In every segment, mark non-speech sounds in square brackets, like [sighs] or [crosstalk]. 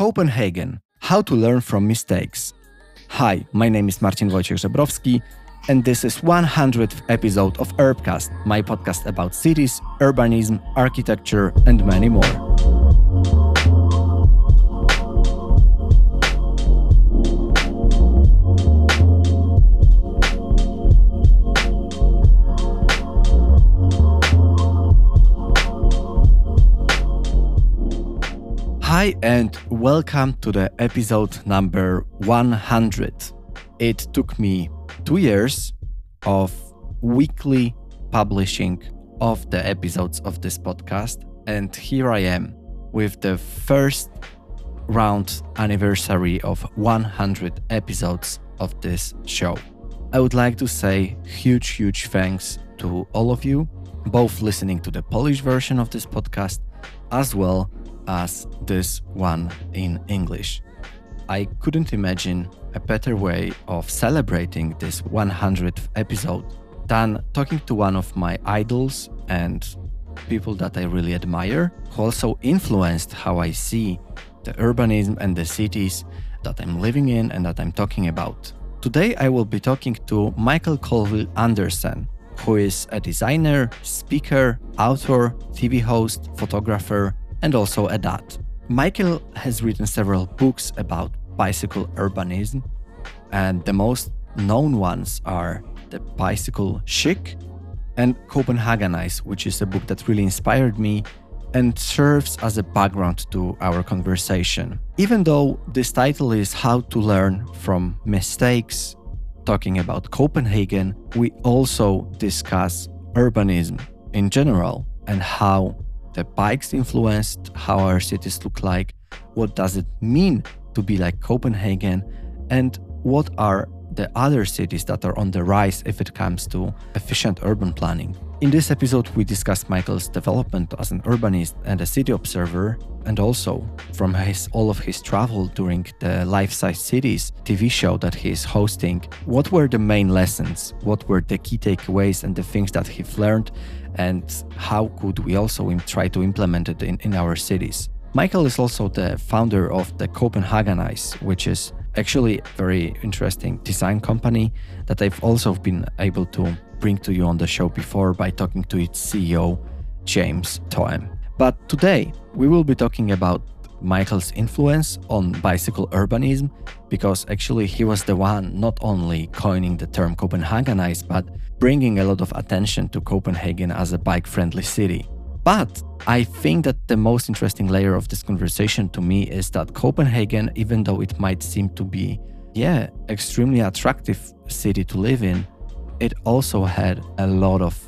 Copenhagen How to Learn from Mistakes. Hi, my name is Marcin Wojciech Żebrowski, and this is 100th episode of Urbcast, my podcast about cities, urbanism, architecture, and many more. Hi, and welcome to the episode number 100. It took me two years of weekly publishing of the episodes of this podcast, and here I am with the first round anniversary of 100 episodes of this show. I would like to say huge, huge thanks to all of you, both listening to the Polish version of this podcast as well as this one in English. I couldn't imagine a better way of celebrating this 100th episode than talking to one of my idols and people that I really admire, who also influenced how I see the urbanism and the cities that I'm living in and that I'm talking about. Today I will be talking to Mikael Colville Andersen, who is a designer, speaker, author, TV host, photographer, and also a dad. Mikael has written several books about bicycle urbanism, and the most known ones are The Bicycle Chic and Copenhagenize, which is a book that really inspired me and serves as a background to our conversation. Even though this title is How to Learn from Mistakes, talking about Copenhagen, we also discuss urbanism in general and how the bikes influenced how our cities look like, what does it mean to be like Copenhagen, and what are the other cities that are on the rise if it comes to efficient urban planning. In this episode, we discuss Mikael's development as an urbanist and a city observer, and also from his all of his travel during the Life Size Cities TV show that he is hosting. What were the main lessons? What were the key takeaways and the things that he's learned? And how could we also try to implement it in, in our cities? Mikael is also the founder of the Copenhagenize, which is actually a very interesting design company that I've also been able to bring to you on the show before by talking to its CEO, James Thoem. But today, we will be talking about Mikael's influence on bicycle urbanism because actually he was the one not only coining the term Copenhagenize but bringing a lot of attention to Copenhagen as a bike friendly city. But I think that the most interesting layer of this conversation to me is that Copenhagen, even though it might seem to be, yeah, extremely attractive city to live in, it also had a lot of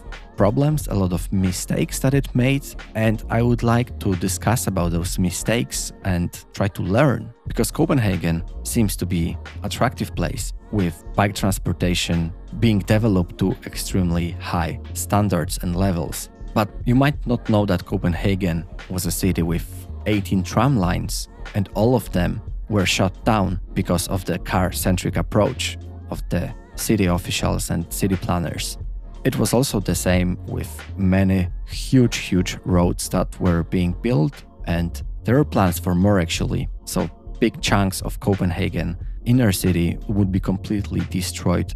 problems, a lot of mistakes that it made, and I would like to discuss about those mistakes and try to learn because Copenhagen seems to be attractive place with bike transportation being developed to extremely high standards and levels. But you might not know that Copenhagen was a city with 18 tram lines and all of them were shut down because of the car-centric approach of the city officials and city planners. It was also the same with many huge, huge roads that were being built, and there are plans for more actually. So, big chunks of Copenhagen inner city would be completely destroyed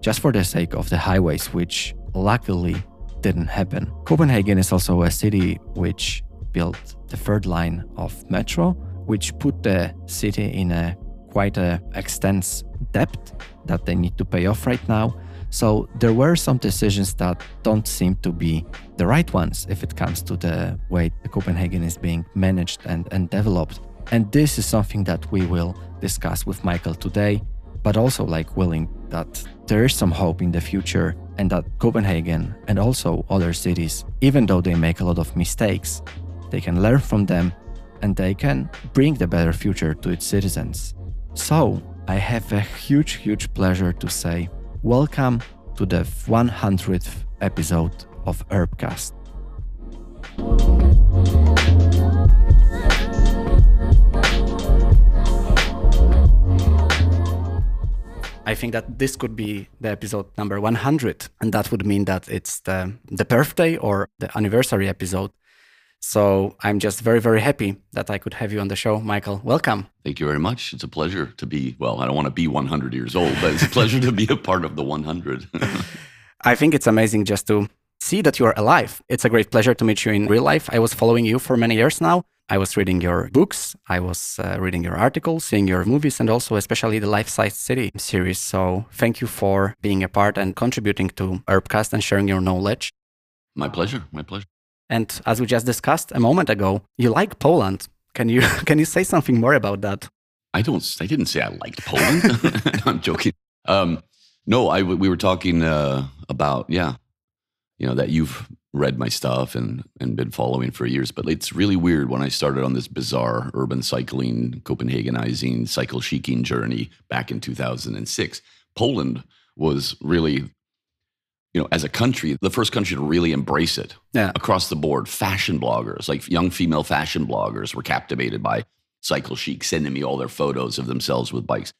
just for the sake of the highways, which luckily didn't happen. Copenhagen is also a city which built the third line of metro, which put the city in a quite a extensive debt that they need to pay off right now so there were some decisions that don't seem to be the right ones if it comes to the way Copenhagen is being managed and, and developed. And this is something that we will discuss with Mikael today, but also like willing that there is some hope in the future and that Copenhagen and also other cities, even though they make a lot of mistakes, they can learn from them and they can bring the better future to its citizens. So, I have a huge, huge pleasure to say Welcome to the 100th episode of Urbcast. I think that this could be the episode number 100, and that would mean that it's the, the birthday or the anniversary episode So I'm just very, very happy that I could have you on the show. Mikael, welcome. Thank you very much. It's a pleasure to be, well, I don't want to be 100 years old, but it's a pleasure to be a part of the 100. [laughs] I think it's amazing just to see that you are alive. It's a great pleasure to meet you in real life. I was following you for many years now. I was reading your books, I was uh, reading your articles, seeing your movies, and also especially the Life Size City series. So thank you for being a part and contributing to Urbcast and sharing your knowledge. My pleasure. My pleasure. And as we just discussed a moment ago, you like Poland. Can you [laughs] can you say something more about that? I don't. I didn't say I liked Poland. [laughs] I'm joking. Um, no, I we were talking uh, about yeah, you know that you've read my stuff and and been following for years. But it's really weird when I started on this bizarre urban cycling, Copenhagenizing, cycle chiking journey back in 2006. Poland was really you know, as a country, the first country to really embrace it yeah. across the board. Fashion bloggers, like young female fashion bloggers, were captivated by Cycle Chic, sending me all their photos of themselves with bikes.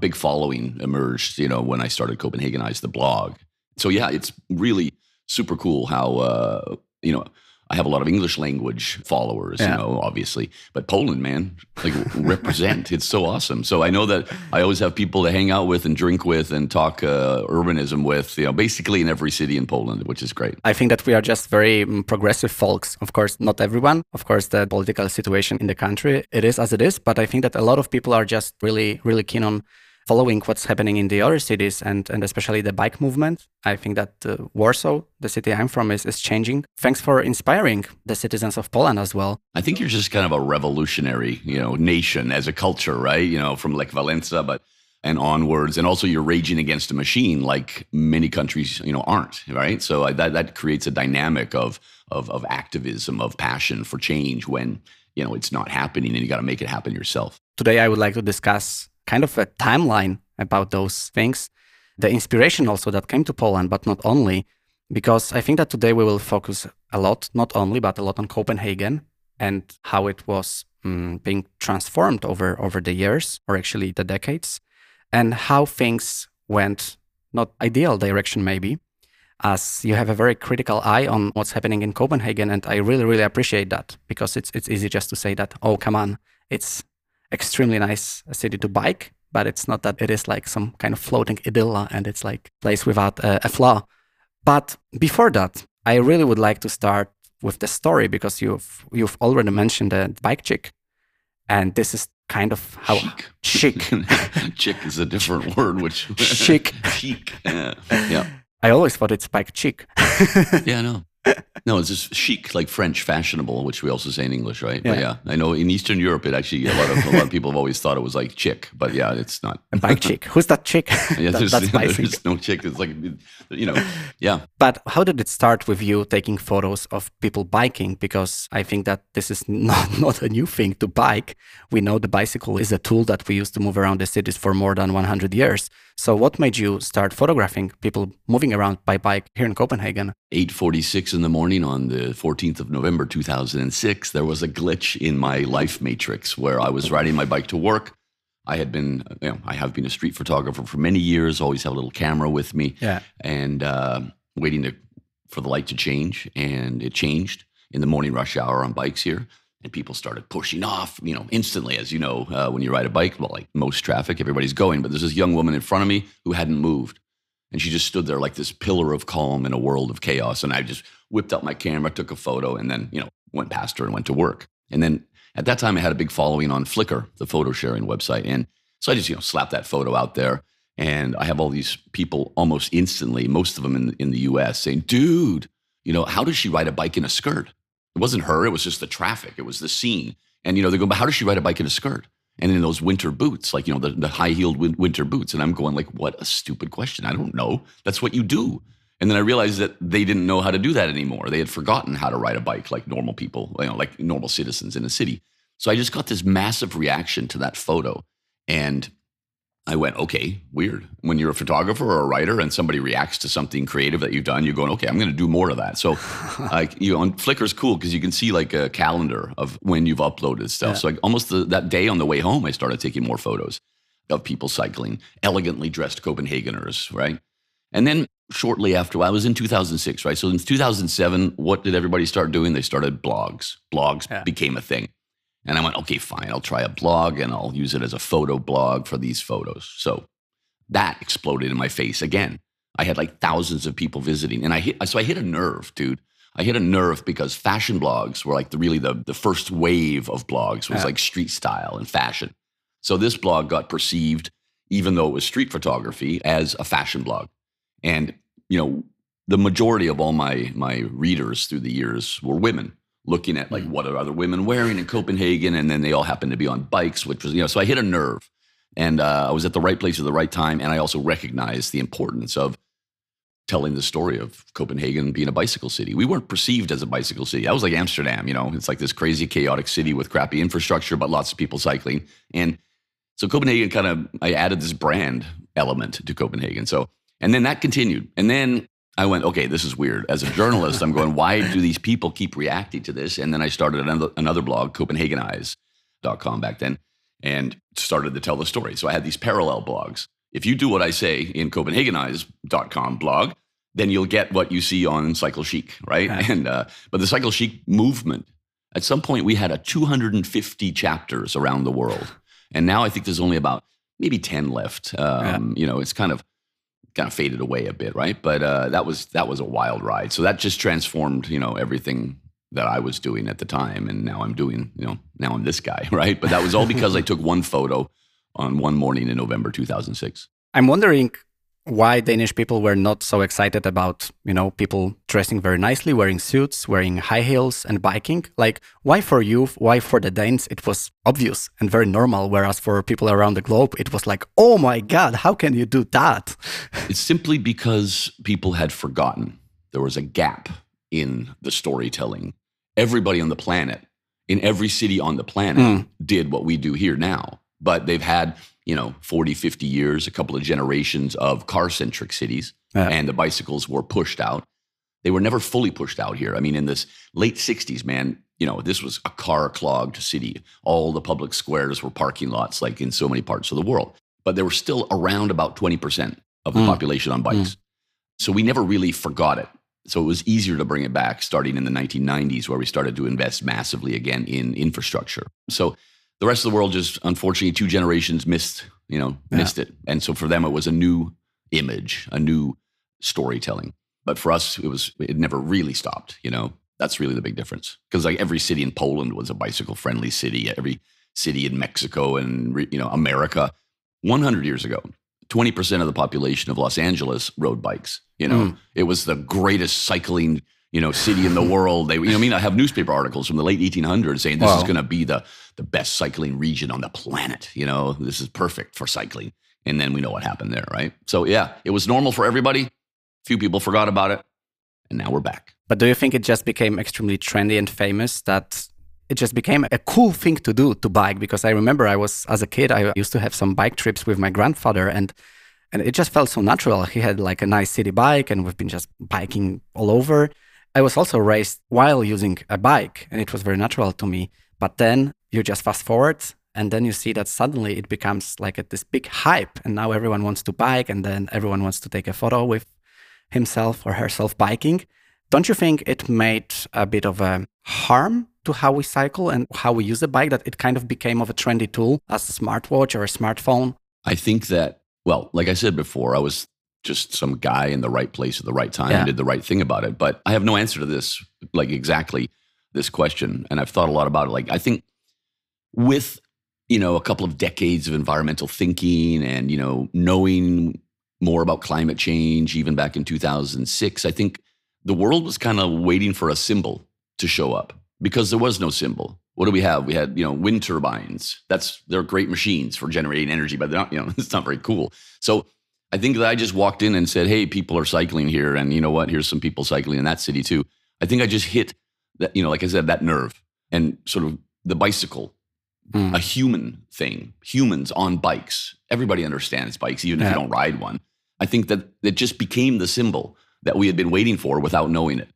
Big following emerged, you know, when I started Copenhagenize the blog. So yeah, it's really super cool how uh, you know I have a lot of English language followers, yeah. you know, obviously. But Poland, man, like represent. It's so awesome. So I know that I always have people to hang out with and drink with and talk uh, urbanism with, you know, basically in every city in Poland, which is great. I think that we are just very um, progressive folks. Of course, not everyone. Of course, the political situation in the country, it is as it is. But I think that a lot of people are just really, really keen on following what's happening in the other cities and, and especially the bike movement. I think that uh, Warsaw, the city I'm from, is, is changing. Thanks for inspiring the citizens of Poland as well. I think you're just kind of a revolutionary, you know, nation as a culture, right? You know, from like Valencia, but and onwards, and also you're raging against a machine like many countries, you know, aren't, right? So I, that that creates a dynamic of of of activism, of passion for change when you know it's not happening, and you got to make it happen yourself. Today, I would like to discuss kind of a timeline about those things. The inspiration also that came to Poland, but not only, because I think that today we will focus a lot, not only, but a lot on Copenhagen and how it was um, being transformed over, over the years, or actually the decades, and how things went not ideal direction maybe, as you have a very critical eye on what's happening in Copenhagen. And I really, really appreciate that because it's, it's easy just to say that, oh, come on, it's extremely nice city to bike, but it's not that it is like some kind of floating idyll and it's like place without a, a flaw. But before that, I really would like to start with the story because you've you've already mentioned the bike chick, and this is kind of how chic. chick [laughs] is a different [laughs] word, which chic. [laughs] chic. Yeah. yeah. I always thought it's bike chic. yeah, no no, it's just chic, like French, fashionable, which we also say in English, right? Yeah. But yeah, I know in Eastern Europe, it actually a lot of a lot of people have always thought it was like chick, but yeah, it's not. A bike [laughs] chick. Who's that chick? yeah, there's, that, there's [laughs] no chick. It's like you know, yeah. But how did it start with you taking photos of people biking? Because I think that this is [laughs] not not a new thing to bike. We know the bicycle is a tool that we use to move around the cities for more than 100 years. So, what made you start photographing people moving around by bike here in Copenhagen? 8:46 in the morning on the 14th of November 2006, there was a glitch in my life matrix where I was riding my bike to work. I had been, you know, I have been a street photographer for many years. Always have a little camera with me, yeah, and uh, waiting to, for the light to change, and it changed in the morning rush hour on bikes here and people started pushing off, you know, instantly. As you know, uh, when you ride a bike, well, like most traffic, everybody's going. But there's this young woman in front of me who hadn't moved, and she just stood there like this pillar of calm in a world of chaos. And I just whipped out my camera, took a photo, and then you know went past her and went to work. And then at that time, I had a big following on Flickr, the photo sharing website, and so I just you know slapped that photo out there. And I have all these people almost instantly, most of them in in the U.S., saying, "Dude, you know, how does she ride a bike in a skirt?" It wasn't her, it was just the traffic, it was the scene. And, you know, they go, but how does she ride a bike in a skirt? And in those winter boots, like, you know, the, the high heeled winter boots. And I'm going, like, what a stupid question. I don't know. That's what you do. And then I realized that they didn't know how to do that anymore. They had forgotten how to ride a bike like normal people, you know, like normal citizens in a city. So I just got this massive reaction to that photo. And I went, okay, weird. When you're a photographer or a writer and somebody reacts to something creative that you've done, you're going, okay, I'm going to do more of that. So, [laughs] like, you know, on Flickr's cool because you can see like a calendar of when you've uploaded stuff. Yeah. So, like, almost the, that day on the way home, I started taking more photos of people cycling, elegantly dressed Copenhageners, right? And then shortly after. Well, I was in 2006, right? So in 2007, what did everybody start doing? They started blogs. Blogs Yeah. became a thing. And I went, okay, fine. I'll try a blog and I'll use it as a photo blog for these photos. So that exploded in my face again. I had like thousands of people visiting, and I hit. So I hit a nerve, dude. I hit a nerve because fashion blogs were like the really the the first wave of blogs was Yeah. like street style and fashion. So this blog got perceived, even though it was street photography, as a fashion blog. And you know, the majority of all my my readers through the years were women looking at like what are other women wearing in Copenhagen, and then they all happened to be on bikes, which was you know. So I hit a nerve, and uh, I was at the right place at the right time, and I also recognized the importance of telling the story of Copenhagen being a bicycle city. We weren't perceived as a bicycle city. I was like Amsterdam, you know, it's like this crazy, chaotic city with crappy infrastructure, but lots of people cycling. And so Copenhagen kind of, I added this brand element to Copenhagen. So, and then that continued. And then I went, okay, this is weird. As a journalist, I'm going, why do these people keep reacting to this? And then I started another, another blog, Copenhagenize.com back then, and started to tell the story. So I had these parallel blogs. If you do what I say in Copenhagenize.com blog, then you'll get what you see on Cycle Chic, right? Right. And uh, but the Cycle Chic movement, at some point we had a 250 chapters around the world, and now I think there's only about maybe 10 left. Um, You know, it's kind of kind of faded away a bit, right? But uh, that was that was a wild ride. So that just transformed, you know, everything that I was doing at the time, and now I'm doing, you know, now I'm this guy, [laughs] right? But that was all because I [laughs] took one photo on one morning in November 2006. I'm wondering why Danish people were not so excited about, you know, people dressing very nicely, wearing suits, wearing high heels and biking. Like, why for you, why for the Danes, it was obvious and very normal, whereas for people around the globe, it was like, oh my God, how can you do that? [laughs] It's simply because people had forgotten. There was a gap in the storytelling. Everybody on the planet, in every city on the planet, Mm. did what we do here now. But they've had, you know, 40, 50 years, a couple of generations of car centric cities, Yeah. and the bicycles were pushed out. They were never fully pushed out here. I mean, in this late 60s, man, you know, this was a car clogged city. All the public squares were parking lots, like in so many parts of the world. But there were still around about 20% of the Mm. population on bikes. So we never really forgot it. So it was easier to bring it back starting in the 1990s, where we started to invest massively again in infrastructure. So the rest of the world just, unfortunately, two generations missed, you know, Yeah. missed it. And so for them, it was a new image, a new storytelling. But for us, it was, it never really stopped, you know? That's really the big difference. Because like every city in Poland was a bicycle friendly city, every city in Mexico and, you know, America 100 years ago. 20% of the population of Los Angeles rode bikes. You know, Mm. it was the greatest cycling, you know, city in the [laughs] world. They, you know, I mean, I have newspaper articles from the late 1800s saying this is going to be the the best cycling region on the planet. You know, this is perfect for cycling. And then we know what happened there, right? So yeah, it was normal for everybody. Few people forgot about it, and now we're back. But do you think it just became extremely trendy and famous that it just became a cool thing to do to bike? Because I remember I was as a kid, I used to have some bike trips with my grandfather and and it just felt so natural. He had like a nice city bike and we've been just biking all over. I was also raised while using a bike and it was very natural to me. But then you just fast forward and then you see that suddenly it becomes like a, this big hype and now everyone wants to bike and then everyone wants to take a photo with himself or herself biking. Don't you think it made a bit of a harm to how we cycle and how we use the bike that it kind of became of a trendy tool as a smartwatch or a smartphone? I think that, well, like I said before, I was just some guy in the right place at the right time Yeah. and did the right thing about it. But I have no answer to this, like exactly this question. And I've thought a lot about it. Like, I think with, you know, a couple of decades of environmental thinking and, you know, knowing more about climate change, even back in 2006, I think the world was kind of waiting for a symbol to show up because there was no symbol. What do we have? We had, you know, wind turbines. That's they're great machines for generating energy, but they're not, you know, [laughs] it's not very cool. So I think that I just walked in and said, "Hey, people are cycling here, and you know what? Here's some people cycling in that city too." I think I just hit that, you know, like I said, that nerve and sort of the bicycle, Mm. a human thing. Humans on bikes. Everybody understands bikes, even if you don't ride one. I think that it just became the symbol that we had been waiting for without knowing it.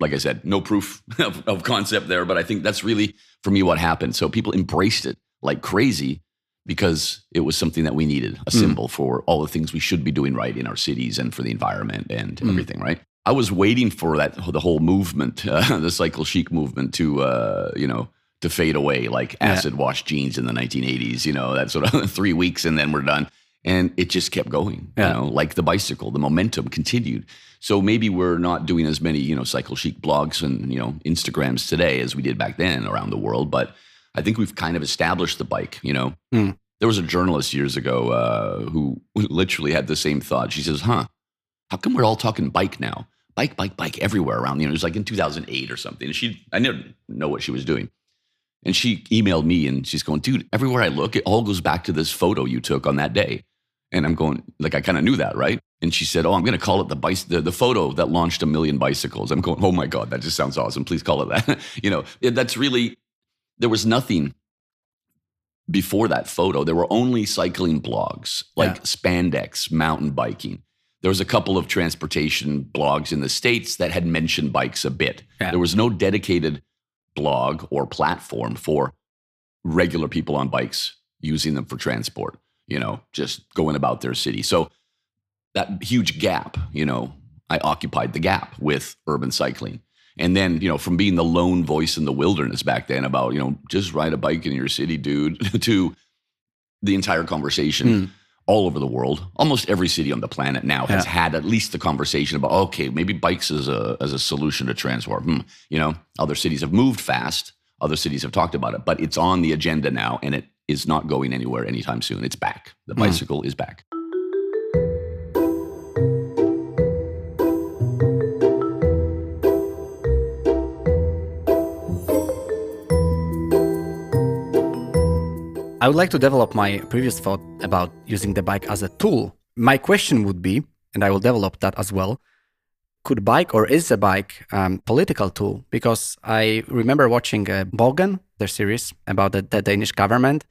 Like I said, no proof [laughs] of, of concept there, but I think that's really for me what happened. So people embraced it like crazy because it was something that we needed a symbol for all the things we should be doing right in our cities and for the environment and Mm. everything, right? I was waiting for that the whole movement, uh, [laughs] the cycle chic movement, to uh, you know to fade away like acid wash jeans in the 1980s. You know that sort of [laughs] three weeks and then we're done, and it just kept going. Yeah. You know, like the bicycle, the momentum continued. So maybe we're not doing as many you know cycle chic blogs and you know Instagrams today as we did back then around the world, but I think we've kind of established the bike. You know, Mm. there was a journalist years ago uh, who [laughs] literally had the same thought. She says, "Huh." how come we're all talking bike now? Bike, bike, bike everywhere around. You know, it was like in 2008 or something. And she, I didn't know what she was doing. And she emailed me and she's going, dude, everywhere I look, it all goes back to this photo you took on that day. And I'm going, like, I kind of knew that, right? And she said, oh, I'm going to call it the, bicy- the the photo that launched a million bicycles. I'm going, oh my God, that just sounds awesome. Please call it that. [laughs] you know, that's really, there was nothing before that photo. There were only cycling blogs like Yeah. spandex, mountain biking. There was a couple of transportation blogs in the States that had mentioned bikes a bit. Yeah. There was no dedicated blog or platform for regular people on bikes using them for transport, you know, just going about their city. So that huge gap, you know, I occupied the gap with urban cycling. And then, you know, from being the lone voice in the wilderness back then about, you know, just ride a bike in your city, dude, [laughs] to the entire conversation Mm. All over the world. Almost every city on the planet now has Yeah. had at least the conversation about, okay, maybe bikes as a as a solution to transport. Hmm. You know, other cities have moved fast. Other cities have talked about it, but it's on the agenda now, and it is not going anywhere anytime soon. It's back. The Hmm. bicycle is back. I would like to develop my previous thought about using the bike as a tool. My question would be, and I will develop that as well. Could bike or is a bike um, political tool? Because I remember watching uh, Borgen, their series about the, the Danish government,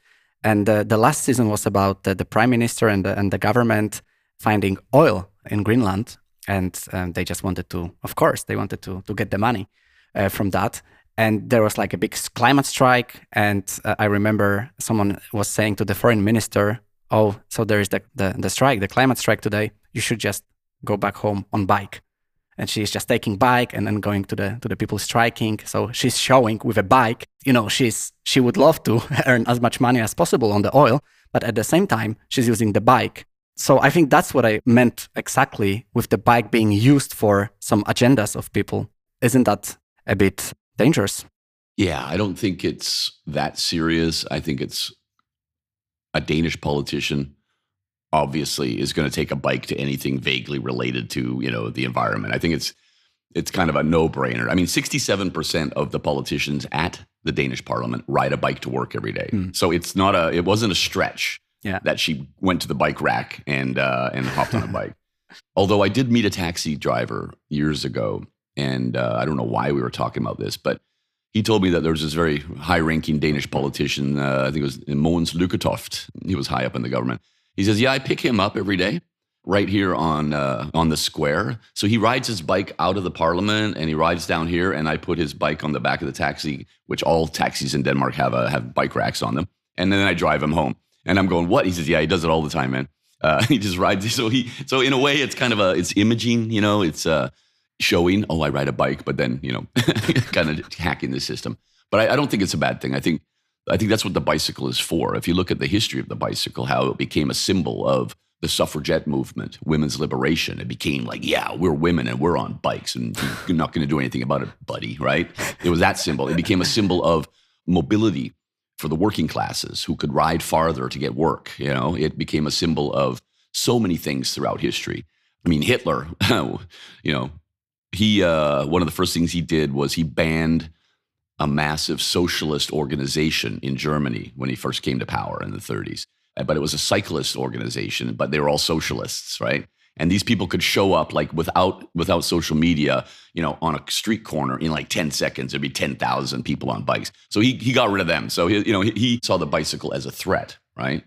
and uh, the last season was about uh, the prime minister and the, and the government finding oil in Greenland, and um, they just wanted to, of course, they wanted to to get the money uh, from that. And there was like a big climate strike, and uh, I remember someone was saying to the foreign minister, "Oh, so there is the, the the strike, the climate strike today. You should just go back home on bike." and she's just taking bike and then going to the to the people striking so she's showing with a bike you know she's she would love to [laughs] earn as much money as possible on the oil but at the same time she's using the bike so i think that's what i meant exactly with the bike being used for some agendas of people isn't that a bit dangerous Yeah, I don't think it's that serious. I think it's a Danish politician obviously is going to take a bike to anything vaguely related to, you know, the environment. I think it's it's kind of a no-brainer. I mean, 67% of the politicians at the Danish parliament ride a bike to work every day. Hmm. So it's not a it wasn't a stretch Yeah. that she went to the bike rack and uh, and hopped on a [laughs] bike. Although I did meet a taxi driver years ago, and uh, I don't know why we were talking about this, but he told me that there was this very high-ranking Danish politician. Uh, I think it was Mogens Lykketoft. He was high up in the government. He says, "Yeah, I pick him up every day, right here on uh, on the square. So he rides his bike out of the parliament, and he rides down here, and I put his bike on the back of the taxi, which all taxis in Denmark have a, have bike racks on them, and then I drive him home. And I'm going, what? He says, yeah, he does it all the time, man. Uh, [laughs] he just rides. So he so in a way, it's kind of a it's imaging, you know, it's uh, showing. Oh, I ride a bike, but then you know, [laughs] kind of hacking the system. But I, I don't think it's a bad thing. I think I think that's what the bicycle is for. If you look at the history of the bicycle, how it became a symbol of the suffragette movement, women's liberation, it became like, yeah, we're women and we're on bikes and you're not going to do anything about it, buddy, right? It was that symbol. It became a symbol of mobility for the working classes who could ride farther to get work. You know, it became a symbol of so many things throughout history. I mean, Hitler, [laughs] you know, he uh, one of the first things he did was he banned a massive socialist organization in Germany when he first came to power in the 30s. Uh, But it was a cyclist organization, but they were all socialists, right? And these people could show up like without without social media, you know, on a street corner in like 10 seconds. There'd be 10,000 people on bikes. So he, he got rid of them. So, he, you know, he, he saw the bicycle as a threat, right?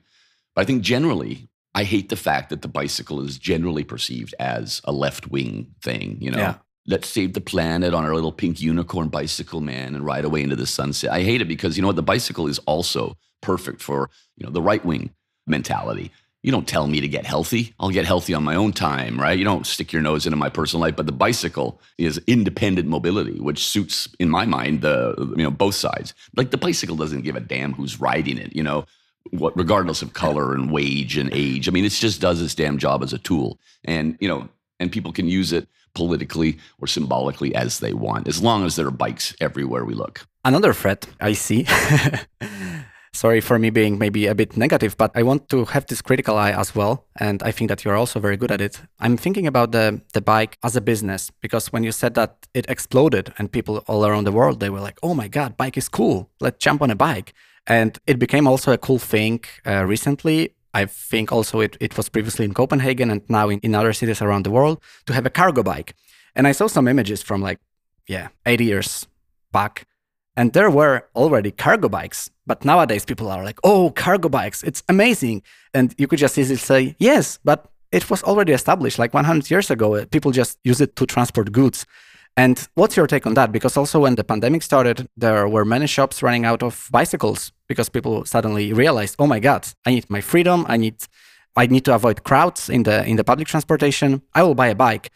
But I think generally, I hate the fact that the bicycle is generally perceived as a left wing thing, you know? Yeah. Let's save the planet on our little pink unicorn bicycle, man, and ride away into the sunset. I hate it because you know what? The bicycle is also perfect for you know the right wing mentality. You don't tell me to get healthy. I'll get healthy on my own time, right? You don't stick your nose into my personal life. But the bicycle is independent mobility, which suits, in my mind, the you know both sides. Like the bicycle doesn't give a damn who's riding it, you know, what regardless of color and wage and age. I mean, it just does its damn job as a tool, and you know, and people can use it politically or symbolically as they want, as long as there are bikes everywhere we look. Another threat I see [laughs] sorry for me being maybe a bit negative, but I want to have this critical eye as well. And I think that you're also very good at it. I'm thinking about the, the bike as a business because when you said that it exploded and people all around the world, they were like, oh my God, bike is cool. Let's jump on a bike. And it became also a cool thing uh, recently. I think also it, it was previously in Copenhagen and now in, in other cities around the world to have a cargo bike. And I saw some images from like, yeah, 80 years back and there were already cargo bikes. But nowadays people are like, oh, cargo bikes, it's amazing. And you could just easily say, yes, but it was already established like 100 years ago. People just use it to transport goods. And what's your take on that? Because also when the pandemic started, there were many shops running out of bicycles because people suddenly realized, oh my God, I need my freedom. I need, I need to avoid crowds in the in the public transportation. I will buy a bike.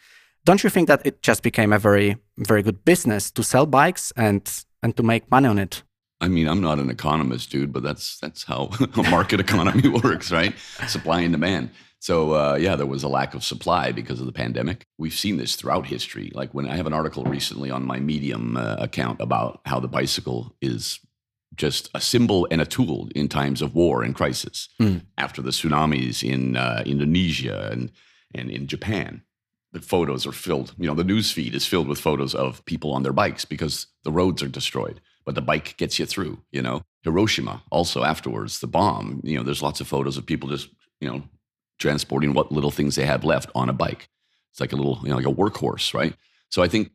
Don't you think that it just became a very very good business to sell bikes and and to make money on it. I mean, I'm not an economist, dude, but that's that's how [laughs] a market economy [laughs] works, right? Supply and demand. So uh, yeah, there was a lack of supply because of the pandemic. We've seen this throughout history. Like when I have an article recently on my Medium uh, account about how the bicycle is just a symbol and a tool in times of war and crisis. Mm. After the tsunamis in uh, Indonesia and and in Japan, the photos are filled, you know, the news feed is filled with photos of people on their bikes because the roads are destroyed, but the bike gets you through, you know. Hiroshima also afterwards, the bomb, you know, there's lots of photos of people just, you know, transporting what little things they have left on a bike. It's like a little, you know, like a workhorse, right? So I think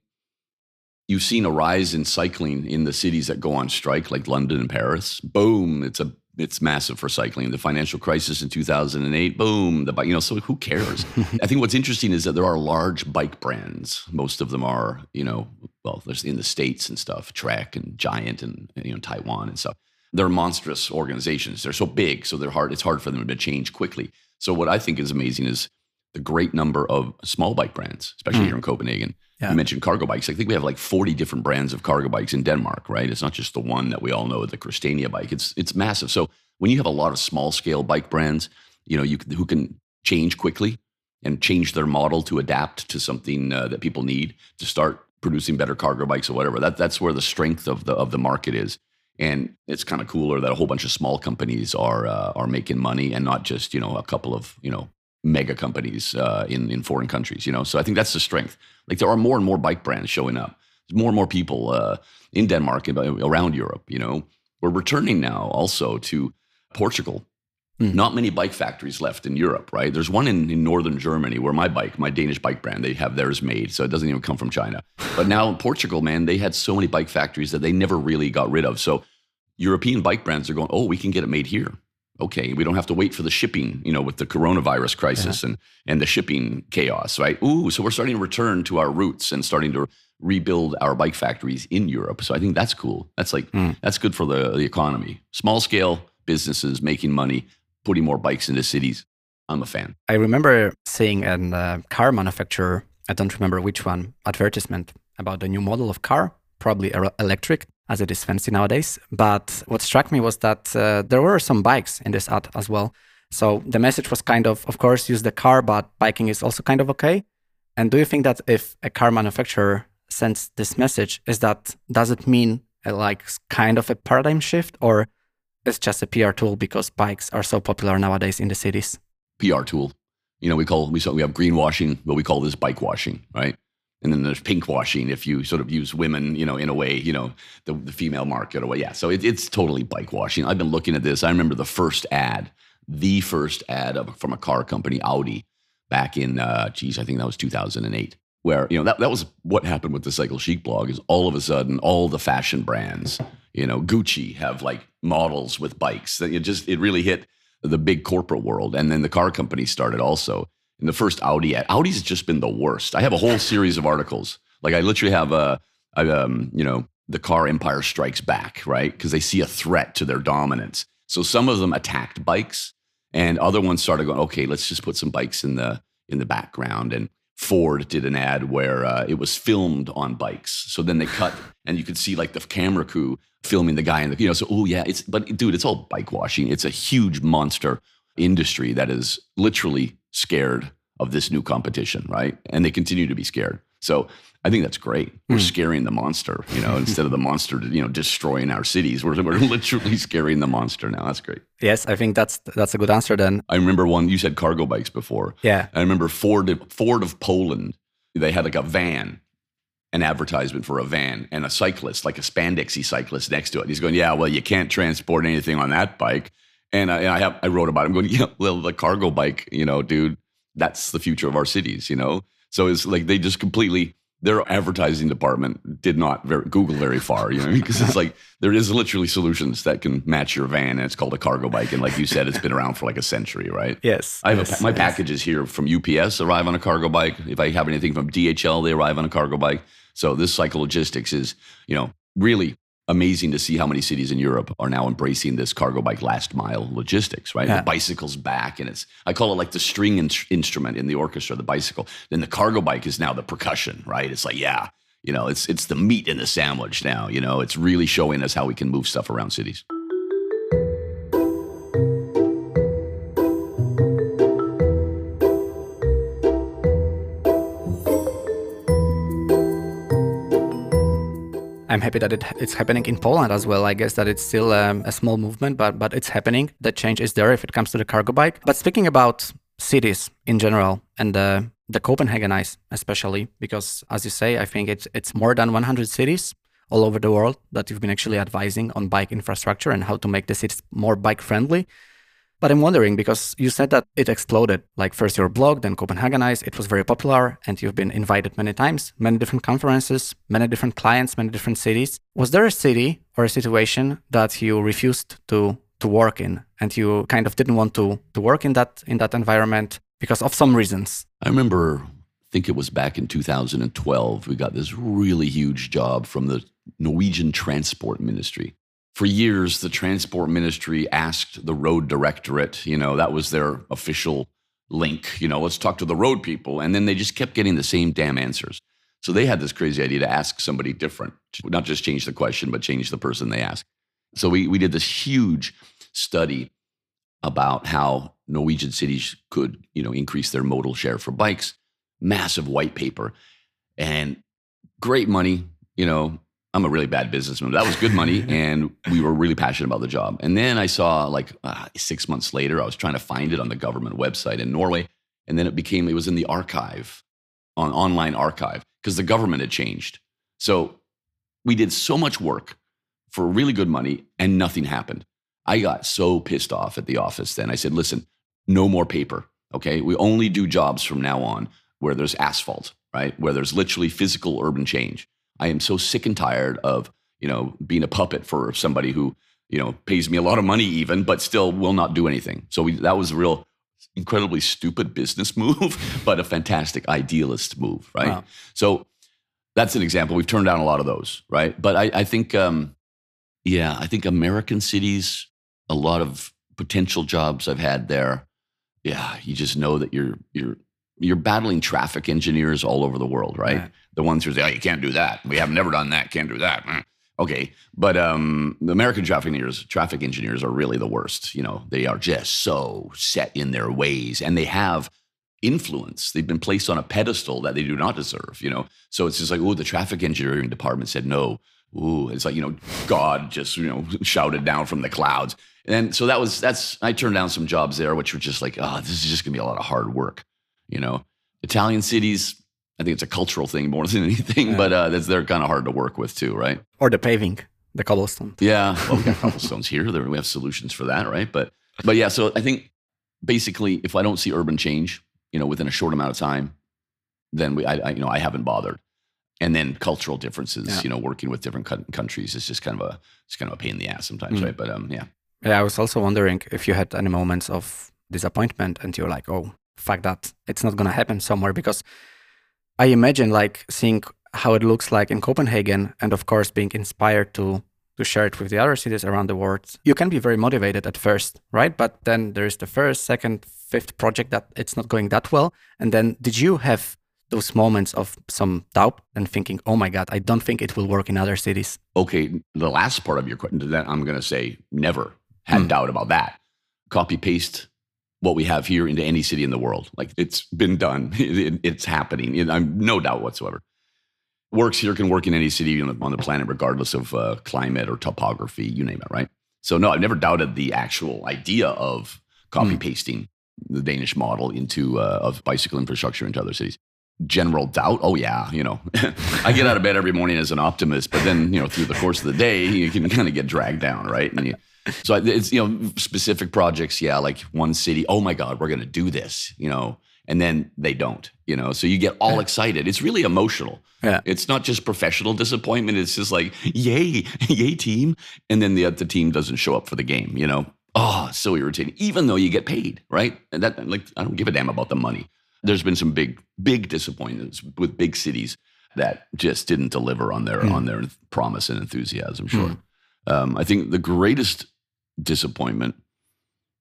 you've seen a rise in cycling in the cities that go on strike, like London and Paris. Boom, it's a it's massive for cycling. The financial crisis in 2008, boom, the bike, you know, so who cares? [laughs] I think what's interesting is that there are large bike brands. Most of them are, you know, well, there's in the States and stuff, Trek and Giant and, you know, Taiwan and stuff. They're monstrous organizations. They're so big, so they're hard, it's hard for them to change quickly. So what I think is amazing is the great number of small bike brands, especially mm. here in Copenhagen, yeah. You mentioned cargo bikes. I think we have like 40 different brands of cargo bikes in Denmark, right? It's not just the one that we all know, the Christiania bike. It's it's massive. So when you have a lot of small scale bike brands, you know, you who can change quickly and change their model to adapt to something uh, that people need to start producing better cargo bikes or whatever. That that's where the strength of the of the market is. And it's kind of cooler that a whole bunch of small companies are uh, are making money and not just you know a couple of you know mega companies uh, in in foreign countries. You know, so I think that's the strength. Like there are more and more bike brands showing up. There's more and more people uh, in Denmark and around Europe. You know, we're returning now also to Portugal. Mm. Not many bike factories left in Europe, right? There's one in, in northern Germany where my bike, my Danish bike brand, they have theirs made, so it doesn't even come from China. But now in Portugal, man, they had so many bike factories that they never really got rid of. So European bike brands are going, oh, we can get it made here okay, we don't have to wait for the shipping, you know, with the coronavirus crisis yeah. and and the shipping chaos, right? Ooh, so we're starting to return to our roots and starting to rebuild our bike factories in Europe. So I think that's cool. That's like mm. that's good for the the economy. Small scale businesses making money, putting more bikes into cities. I'm a fan. I remember seeing a uh, car manufacturer, I don't remember which one, advertisement about a new model of car, probably electric, as it is fancy nowadays. But what struck me was that uh, there were some bikes in this ad as well. So the message was kind of, of course, use the car, but biking is also kind of okay. And do you think that if a car manufacturer sends this message, is that does it mean a, like kind of a paradigm shift, or it's just a PR tool because bikes are so popular nowadays in the cities? PR tool. You know, we call we we have greenwashing, but we call this bike washing, right? And then there's pink washing if you sort of use women, you know, in a way, you know, the, the female market or way. Yeah, so it, it's totally bike washing. I've been looking at this. I remember the first ad, the first ad of, from a car company, Audi, back in, uh, geez, I think that was 2008. Where you know that that was what happened with the Cycle Chic blog is all of a sudden all the fashion brands, you know, Gucci have like models with bikes. It just it really hit the big corporate world, and then the car companies started also in the first Audi ad. Audi's just been the worst. I have a whole series of articles. Like I literally have a, a um, you know, the car empire strikes back, right? Because they see a threat to their dominance. So some of them attacked bikes, and other ones started going, okay, let's just put some bikes in the in the background. And Ford did an ad where uh, it was filmed on bikes. So then they cut, and you could see like the camera crew filming the guy in the, you know, so, oh, yeah, it's, but dude, it's all bike washing. It's a huge monster industry that is literally scared of this new competition, right? And they continue to be scared. So I think that's great. We're mm. scaring the monster, you know, [laughs] instead of the monster, you know, destroying our cities. We're, we're [laughs] literally scaring the monster now. That's great. Yes, I think that's that's a good answer. Then I remember one. You said cargo bikes before. Yeah, I remember Ford Ford of Poland. They had like a van, an advertisement for a van, and a cyclist, like a spandexy cyclist, next to it. He's going, "Yeah, well, you can't transport anything on that bike." And I, and I have I wrote about it. I'm going, [laughs] "Yeah, well, the cargo bike, you know, dude, that's the future of our cities, you know." So it's like they just completely their advertising department did not very, Google very far, you know, [laughs] because it's like there is literally solutions that can match your van, and it's called a cargo bike, and like you said, it's been around for like a century, right? Yes. I have yes, a, my yes. packages here from UPS arrive on a cargo bike. If I have anything from DHL, they arrive on a cargo bike. So this cycle logistics is, you know, really amazing to see how many cities in Europe are now embracing this cargo bike last mile logistics, right? Yeah. The bicycle's back and it's, I call it like the string in- instrument in the orchestra, the bicycle. Then the cargo bike is now the percussion, right? It's like, yeah, you know, it's, it's the meat in the sandwich now, you know, it's really showing us how we can move stuff around cities. I'm happy that it, it's happening in Poland as well. I guess that it's still um, a small movement, but but it's happening. The change is there if it comes to the cargo bike. But speaking about cities in general and uh, the Copenhagenize especially, because as you say, I think it's it's more than 100 cities all over the world that you've been actually advising on bike infrastructure and how to make the cities more bike friendly. But I'm wondering because you said that it exploded. Like first your blog, then Copenhagenize. It was very popular, and you've been invited many times, many different conferences, many different clients, many different cities. Was there a city or a situation that you refused to to work in, and you kind of didn't want to to work in that in that environment because of some reasons? I remember. I think it was back in 2012. We got this really huge job from the Norwegian Transport Ministry for years, the transport ministry asked the road directorate, you know, that was their official link, you know, let's talk to the road people. And then they just kept getting the same damn answers. So they had this crazy idea to ask somebody different, not just change the question, but change the person they ask. So we, we did this huge study about how Norwegian cities could, you know, increase their modal share for bikes, massive white paper and great money, you know, I'm a really bad businessman. That was good money, [laughs] and we were really passionate about the job. And then I saw, like uh, six months later, I was trying to find it on the government website in Norway, and then it became it was in the archive, on online archive, because the government had changed. So we did so much work for really good money, and nothing happened. I got so pissed off at the office. Then I said, "Listen, no more paper. Okay, we only do jobs from now on where there's asphalt, right? Where there's literally physical urban change." I am so sick and tired of, you know, being a puppet for somebody who, you know, pays me a lot of money even, but still will not do anything. So we, that was a real incredibly stupid business [laughs] move, but a fantastic idealist move, right? Wow. So that's an example. We've turned down a lot of those, right? But I, I think, um, yeah, I think American cities, a lot of potential jobs I've had there. Yeah, you just know that you're you're you're battling traffic engineers all over the world, right? right. The ones who say, "Oh, you can't do that. We have never done that. Can't do that." Mm. Okay, but um, the American traffic engineers, traffic engineers are really the worst. You know, they are just so set in their ways, and they have influence. They've been placed on a pedestal that they do not deserve. You know, so it's just like, oh, the traffic engineering department said no. Ooh, it's like you know, God just you know [laughs] shouted down from the clouds, and so that was that's. I turned down some jobs there, which were just like, oh, this is just gonna be a lot of hard work. You know, Italian cities, I think it's a cultural thing more [laughs] than anything, yeah. but uh, that's, they're kind of hard to work with too, right? Or the paving, the cobblestone. Yeah, [laughs] well, we got cobblestones here. There, we have solutions for that, right? But but yeah, so I think basically, if I don't see urban change, you know, within a short amount of time, then we, I, I you know, I haven't bothered. And then cultural differences, yeah. you know, working with different countries is just kind of a it's kind of a pain in the ass sometimes, mm. right? But um, yeah. Yeah, I was also wondering if you had any moments of disappointment and you're like, oh, fact that it's not going to happen somewhere because I imagine like seeing how it looks like in Copenhagen and of course being inspired to to share it with the other cities around the world, you can be very motivated at first, right? But then there's the first, second, fifth project that it's not going that well. And then did you have those moments of some doubt and thinking, oh my God, I don't think it will work in other cities? Okay, the last part of your question, that I'm going to say never had mm. doubt about that. Copy paste what we have here into any city in the world. Like it's been done, [laughs] it, it's happening. I'm no doubt whatsoever. Works here can work in any city on the, on the planet, regardless of uh, climate or topography, you name it, right? So no, I've never doubted the actual idea of copy pasting mm. the Danish model into uh, of bicycle infrastructure into other cities general doubt. Oh yeah, you know, [laughs] I get out of bed every morning as an optimist, but then you know through the course of the day you can kind of get dragged down, right? And you, so it's you know specific projects, yeah, like one city. Oh my God, we're gonna do this, you know, and then they don't, you know. So you get all excited. It's really emotional. Yeah. It's not just professional disappointment. It's just like yay, [laughs] yay team, and then the the team doesn't show up for the game, you know. Oh, so irritating. Even though you get paid, right? And that like I don't give a damn about the money there's been some big, big disappointments with big cities that just didn't deliver on their mm. on their promise and enthusiasm. Sure, mm. um, I think the greatest disappointment.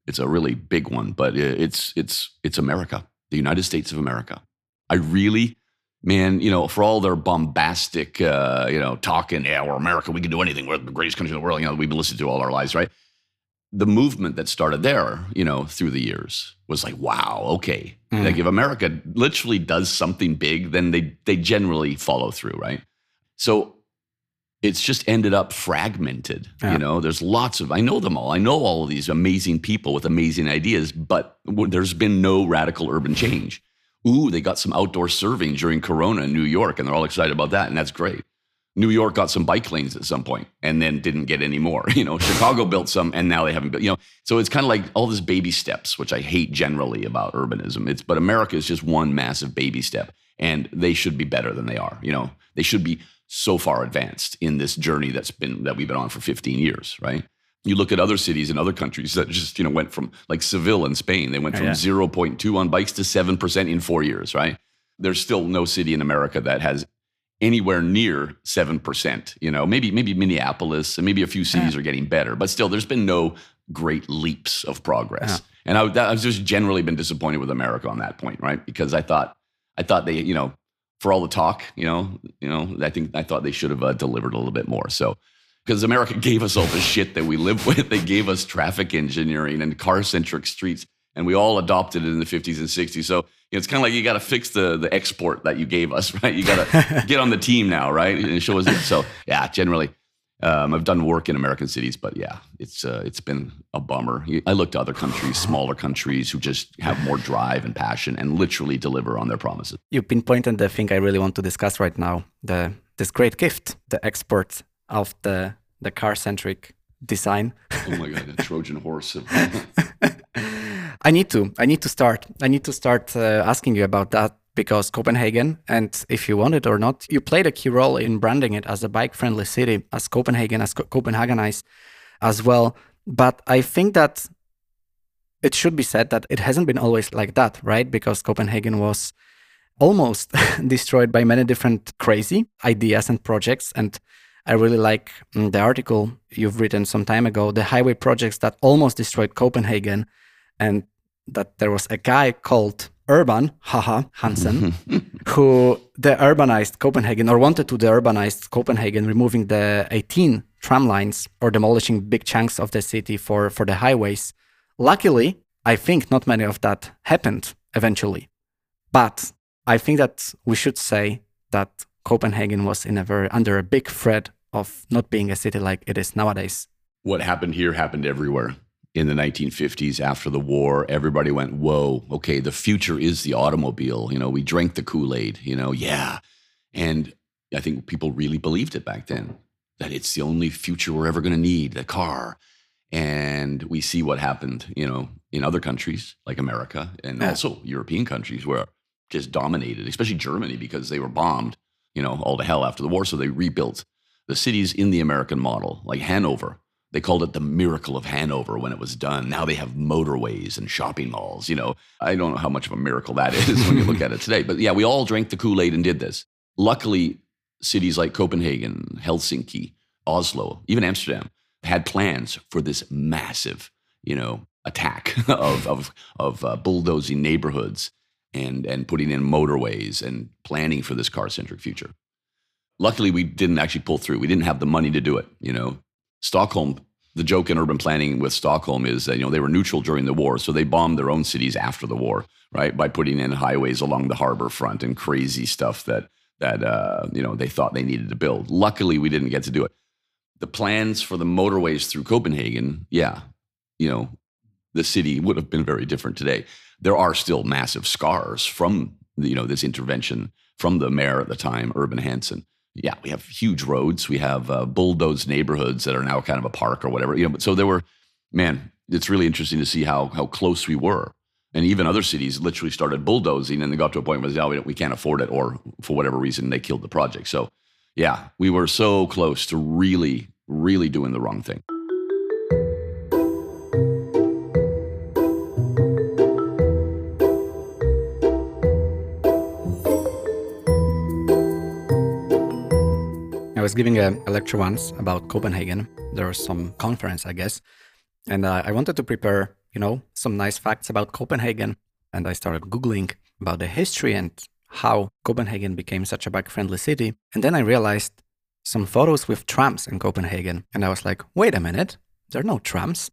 It's a really big one, but it's it's it's America, the United States of America. I really, man, you know, for all their bombastic, uh, you know, talking, yeah, we're America, we can do anything, we're the greatest country in the world. You know, we've been listening to all our lives, right? the movement that started there, you know, through the years was like, wow, okay. Mm. Like if America literally does something big, then they they generally follow through, right? So it's just ended up fragmented. Yeah. You know, there's lots of I know them all. I know all of these amazing people with amazing ideas, but there's been no radical urban change. Ooh, they got some outdoor serving during Corona in New York, and they're all excited about that, and that's great. New York got some bike lanes at some point and then didn't get any more. [laughs] You know, Chicago built some and now they haven't built, you know. So it's kind of like all this baby steps, which I hate generally about urbanism. It's but America is just one massive baby step and they should be better than they are. You know, they should be so far advanced in this journey that's been that we've been on for 15 years, right? You look at other cities in other countries that just, you know, went from like Seville in Spain, they went oh, from yeah. 0.2 on bikes to 7% in 4 years, right? There's still no city in America that has anywhere near 7%. You know, maybe maybe Minneapolis and maybe a few cities yeah. are getting better, but still there's been no great leaps of progress. Yeah. And I, I've just generally been disappointed with America on that point, right? Because I thought I thought they, you know, for all the talk, you know, you know, I think I thought they should have uh, delivered a little bit more. So because America gave us all the [laughs] shit that we live with. They gave us traffic engineering and car centric streets, and we all adopted it in the 50s and 60s. So know, it's kind of like you got to fix the the export that you gave us, [laughs] right? You got to [laughs] get on the team now, right? And show us. So yeah, generally, um, I've done work in American cities, but yeah, it's uh, it's been a bummer. I look to other countries, [sighs] smaller countries, who just have more drive and passion and literally deliver on their promises. You pinpointed the thing I really want to discuss right now: the this great gift, the export of the the car centric design. oh my god, the Trojan horse. [laughs] I need to. I need to start. I need to start uh, asking you about that because Copenhagen, and if you want it or not, you played a key role in branding it as a bike friendly city, as Copenhagen, as Co- Copenhagenize as well. But I think that it should be said that it hasn't been always like that, right? Because Copenhagen was almost [laughs] destroyed by many different crazy ideas and projects. And I really like mm, the article you've written some time ago, the highway projects that almost destroyed Copenhagen. And that there was a guy called Urban, haha, Hansen, [laughs] who the urbanized Copenhagen or wanted to the urbanized Copenhagen, removing the 18 tram lines or demolishing big chunks of the city for, for the highways. Luckily, I think not many of that happened eventually. But I think that we should say that Copenhagen was in a very under a big threat of not being a city like it is nowadays. What happened here happened everywhere in the 1950s after the war, everybody went, whoa, okay, the future is the automobile. You know, we drank the Kool Aid, you know, yeah. And I think people really believed it back then that it's the only future we're ever going to need the car. And we see what happened, you know, in other countries like America and yeah. also European countries where just dominated, especially Germany because they were bombed, you know, all to hell after the war. So they rebuilt the cities in the American model, like Hanover they called it the miracle of Hanover when it was done. Now they have motorways and shopping malls. You know, I don't know how much of a miracle that is when you look at it today. But yeah, we all drank the Kool Aid and did this. Luckily, cities like Copenhagen, Helsinki, Oslo, even Amsterdam had plans for this massive, you know, attack [laughs] of of of uh, bulldozing neighborhoods and and putting in motorways and planning for this car centric future. Luckily, we didn't actually pull through. We didn't have the money to do it. You know, Stockholm. The joke in urban planning with Stockholm is that you know they were neutral during the war, so they bombed their own cities after the war, right? By putting in highways along the harbor front and crazy stuff that that uh, you know they thought they needed to build. Luckily, we didn't get to do it. The plans for the motorways through Copenhagen, yeah, you know, the city would have been very different today. There are still massive scars from you know this intervention from the mayor at the time, Urban Hansen. Yeah, we have huge roads. We have uh, bulldozed neighborhoods that are now kind of a park or whatever. You know, so there were, man, it's really interesting to see how how close we were. And even other cities literally started bulldozing, and they got to a point where yeah, we, we can't afford it, or for whatever reason they killed the project. So, yeah, we were so close to really, really doing the wrong thing. Was giving a, a, lecture once about Copenhagen. There was some conference, I guess, and uh, I wanted to prepare, you know, some nice facts about Copenhagen. And I started googling about the history and how Copenhagen became such a bike-friendly city. And then I realized some photos with trams in Copenhagen, and I was like, wait a minute, there are no trams.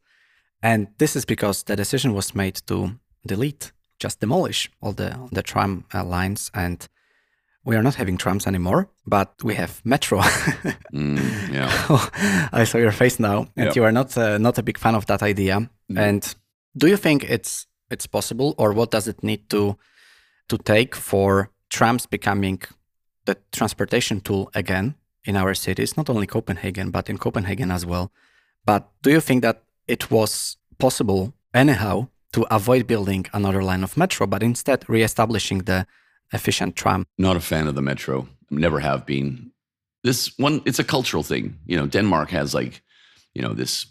And this is because the decision was made to delete, just demolish all the the tram uh, lines and we are not having trams anymore, but we have metro. [laughs] mm, yeah. [laughs] I saw your face now, and yep. you are not uh, not a big fan of that idea. Mm. And do you think it's it's possible, or what does it need to to take for trams becoming the transportation tool again in our cities, not only Copenhagen, but in Copenhagen as well? But do you think that it was possible anyhow to avoid building another line of metro, but instead re-establishing the efficient tram. Not a fan of the metro. Never have been. This one, it's a cultural thing. You know, Denmark has like, you know, this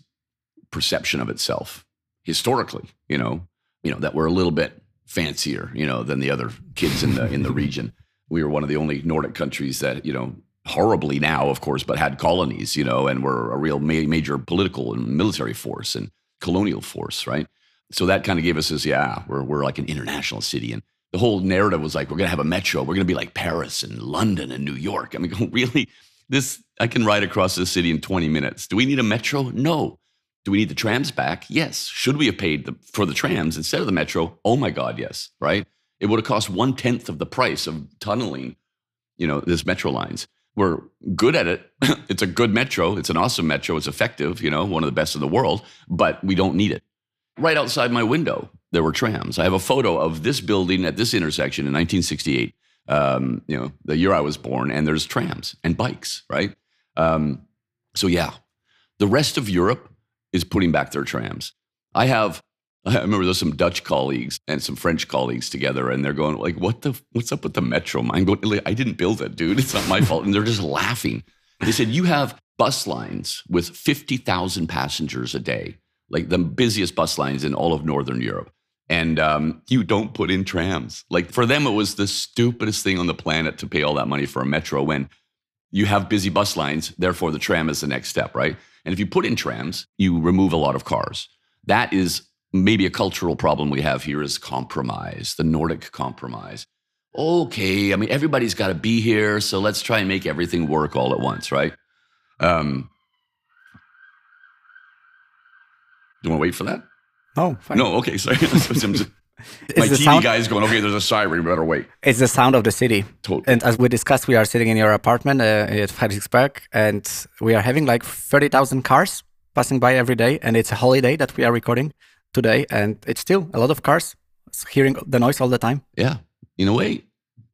perception of itself historically. You know, you know that we're a little bit fancier, you know, than the other kids in the in the [laughs] region. We were one of the only Nordic countries that you know horribly now, of course, but had colonies, you know, and were a real ma- major political and military force and colonial force, right? So that kind of gave us this, yeah, we're we're like an international city, and the whole narrative was like, we're going to have a metro. We're going to be like Paris and London and New York. I mean, [laughs] oh, really, this, I can ride across the city in 20 minutes. Do we need a metro? No. Do we need the trams back? Yes. Should we have paid the, for the trams instead of the metro? Oh my God, yes. Right? It would have cost one tenth of the price of tunneling, you know, this metro lines. We're good at it. [clears throat] it's a good metro. It's an awesome metro. It's effective, you know, one of the best in the world, but we don't need it. Right outside my window, there were trams. I have a photo of this building at this intersection in 1968. Um, you know, the year I was born, and there's trams and bikes, right? Um, so yeah, the rest of Europe is putting back their trams. I have. [laughs] I remember there's some Dutch colleagues and some French colleagues together, and they're going like, "What the? What's up with the metro?" I'm going, "I didn't build it, dude. It's not my fault." And they're just laughing. They said, "You have bus lines with 50,000 passengers a day, like the busiest bus lines in all of Northern Europe and um, you don't put in trams. Like for them, it was the stupidest thing on the planet to pay all that money for a metro when you have busy bus lines. Therefore, the tram is the next step, right? And if you put in trams, you remove a lot of cars. That is maybe a cultural problem we have here is compromise, the Nordic compromise. Okay, I mean everybody's got to be here, so let's try and make everything work all at once, right? Um, do you want to wait for that? Oh, fine. No, okay, sorry. [laughs] My TV sound- guy is going, okay, there's a siren, better wait. It's the sound of the city. Totally. And as we discussed, we are sitting in your apartment uh, at Frederiksberg, and we are having like 30,000 cars passing by every day. And it's a holiday that we are recording today. And it's still a lot of cars hearing the noise all the time. Yeah. In a way,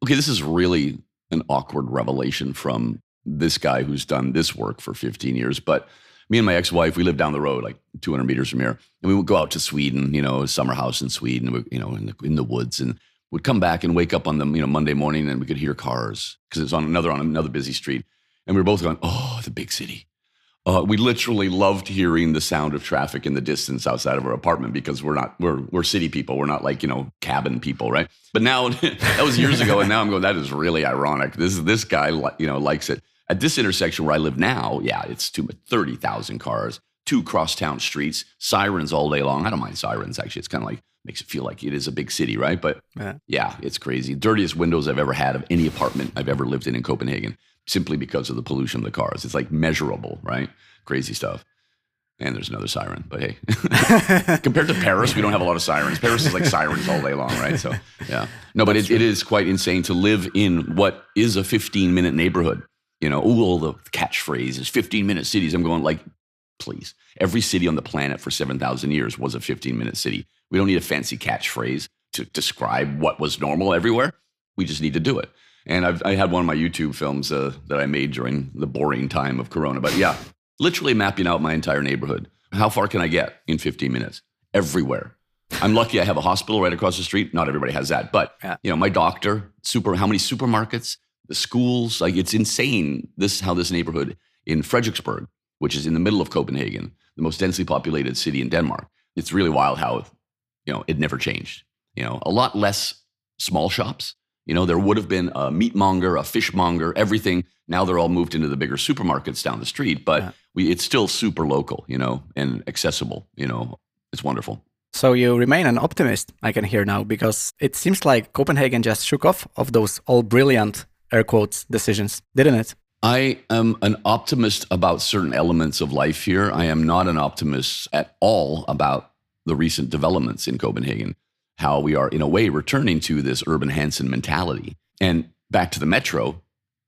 okay, this is really an awkward revelation from this guy who's done this work for 15 years. But me and my ex-wife, we live down the road, like 200 meters from here, and we would go out to Sweden, you know, a summer house in Sweden, you know, in the, in the woods, and would come back and wake up on the you know Monday morning, and we could hear cars because it's on another on another busy street, and we were both going, oh, the big city. Uh, we literally loved hearing the sound of traffic in the distance outside of our apartment because we're not we're we're city people. We're not like you know cabin people, right? But now [laughs] that was years ago, and now I'm going. That is really ironic. This this guy you know likes it. At this intersection where I live now, yeah, it's too much 30,000 cars, two crosstown streets, sirens all day long. I don't mind sirens, actually. It's kind of like, makes it feel like it is a big city, right? But yeah. yeah, it's crazy. Dirtiest windows I've ever had of any apartment I've ever lived in in Copenhagen, simply because of the pollution of the cars. It's like measurable, right? Crazy stuff. And there's another siren, but hey, [laughs] compared to Paris, we don't have a lot of sirens. Paris is like sirens all day long, right? So, yeah. No, but it, it is quite insane to live in what is a 15 minute neighborhood. You know, all the catchphrases, 15 minute cities. I'm going like, please. Every city on the planet for 7,000 years was a 15 minute city. We don't need a fancy catchphrase to describe what was normal everywhere. We just need to do it. And I've, I had one of my YouTube films uh, that I made during the boring time of Corona. But yeah, literally mapping out my entire neighborhood. How far can I get in 15 minutes? Everywhere. I'm lucky I have a hospital right across the street. Not everybody has that, but you know, my doctor, super how many supermarkets, the schools, like it's insane this is how this neighborhood in Frederiksberg, which is in the middle of Copenhagen, the most densely populated city in Denmark. It's really wild how you know it never changed. You know, a lot less small shops, you know, there would have been a meatmonger, a fishmonger, everything. Now they're all moved into the bigger supermarkets down the street, but yeah. we, it's still super local, you know, and accessible. You know, it's wonderful. So you remain an optimist, I can hear now, because it seems like Copenhagen just shook off of those all brilliant air quotes decisions, didn't it? I am an optimist about certain elements of life here. I am not an optimist at all about the recent developments in Copenhagen how we are, in a way, returning to this Urban Hansen mentality. And back to the metro,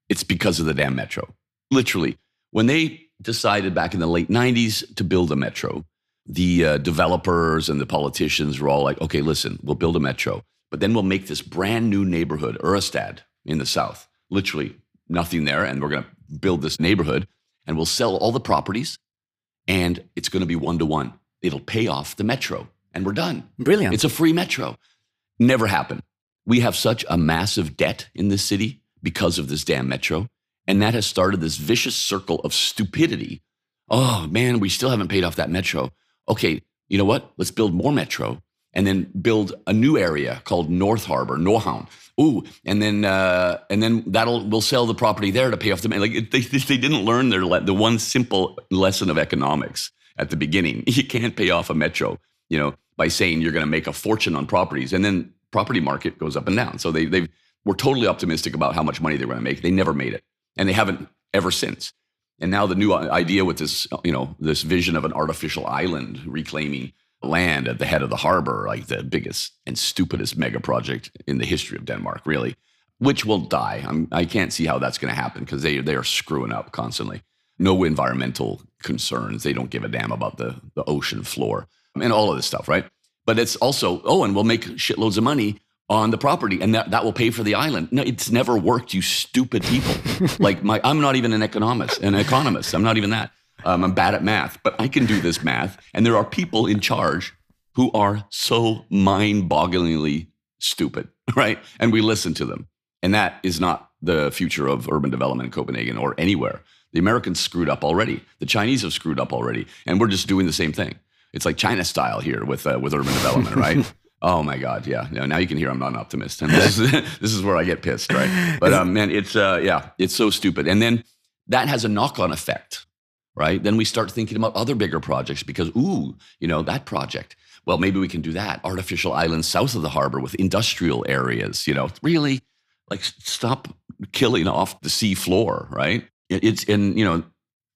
it's because of the damn metro. Literally, when they decided back in the late 90s to build a metro, the uh, developers and the politicians were all like, okay, listen, we'll build a metro, but then we'll make this brand new neighborhood, Ørestad in the south. Literally nothing there. And we're going to build this neighborhood and we'll sell all the properties and it's going to be one to one. It'll pay off the metro and we're done. Brilliant. It's a free metro. Never happened. We have such a massive debt in this city because of this damn metro. And that has started this vicious circle of stupidity. Oh man, we still haven't paid off that metro. Okay, you know what? Let's build more metro and then build a new area called North Harbor, Nordhavn. Ooh, and then uh, and then that'll we'll sell the property there to pay off the like they, they didn't learn their the one simple lesson of economics at the beginning. [laughs] You can't pay off a metro, you know, by saying you're going to make a fortune on properties, and then property market goes up and down. So they they were totally optimistic about how much money they were going to make. They never made it, and they haven't ever since. And now the new idea with this, you know, this vision of an artificial island reclaiming land at the head of the harbor, like the biggest and stupidest mega project in the history of Denmark, really, which will die. I'm, I can not see how that's going to happen because they they are screwing up constantly. No environmental concerns. They don't give a damn about the the ocean floor and all of this stuff, right? But it's also, oh, and we'll make shitloads of money on the property and that, that will pay for the island. No, it's never worked, you stupid people. [laughs] like my I'm not even an economist, an economist. I'm not even that. Um, I'm bad at math, but I can do this math. And there are people in charge who are so mind-bogglingly stupid, [laughs] right? And we listen to them. And that is not the future of urban development in Copenhagen or anywhere. The Americans screwed up already. The Chinese have screwed up already. And we're just doing the same thing. It's like China style here with uh, with urban development, [laughs] right? oh my God, yeah. Now, now you can hear I'm not an optimist, and this is [laughs] this is where I get pissed, right? But um, man, it's uh, yeah, it's so stupid. And then that has a knock on effect, right? Then we start thinking about other bigger projects because ooh, you know that project. Well, maybe we can do that artificial island south of the harbor with industrial areas. You know, really, like stop killing off the sea floor, right? It's in you know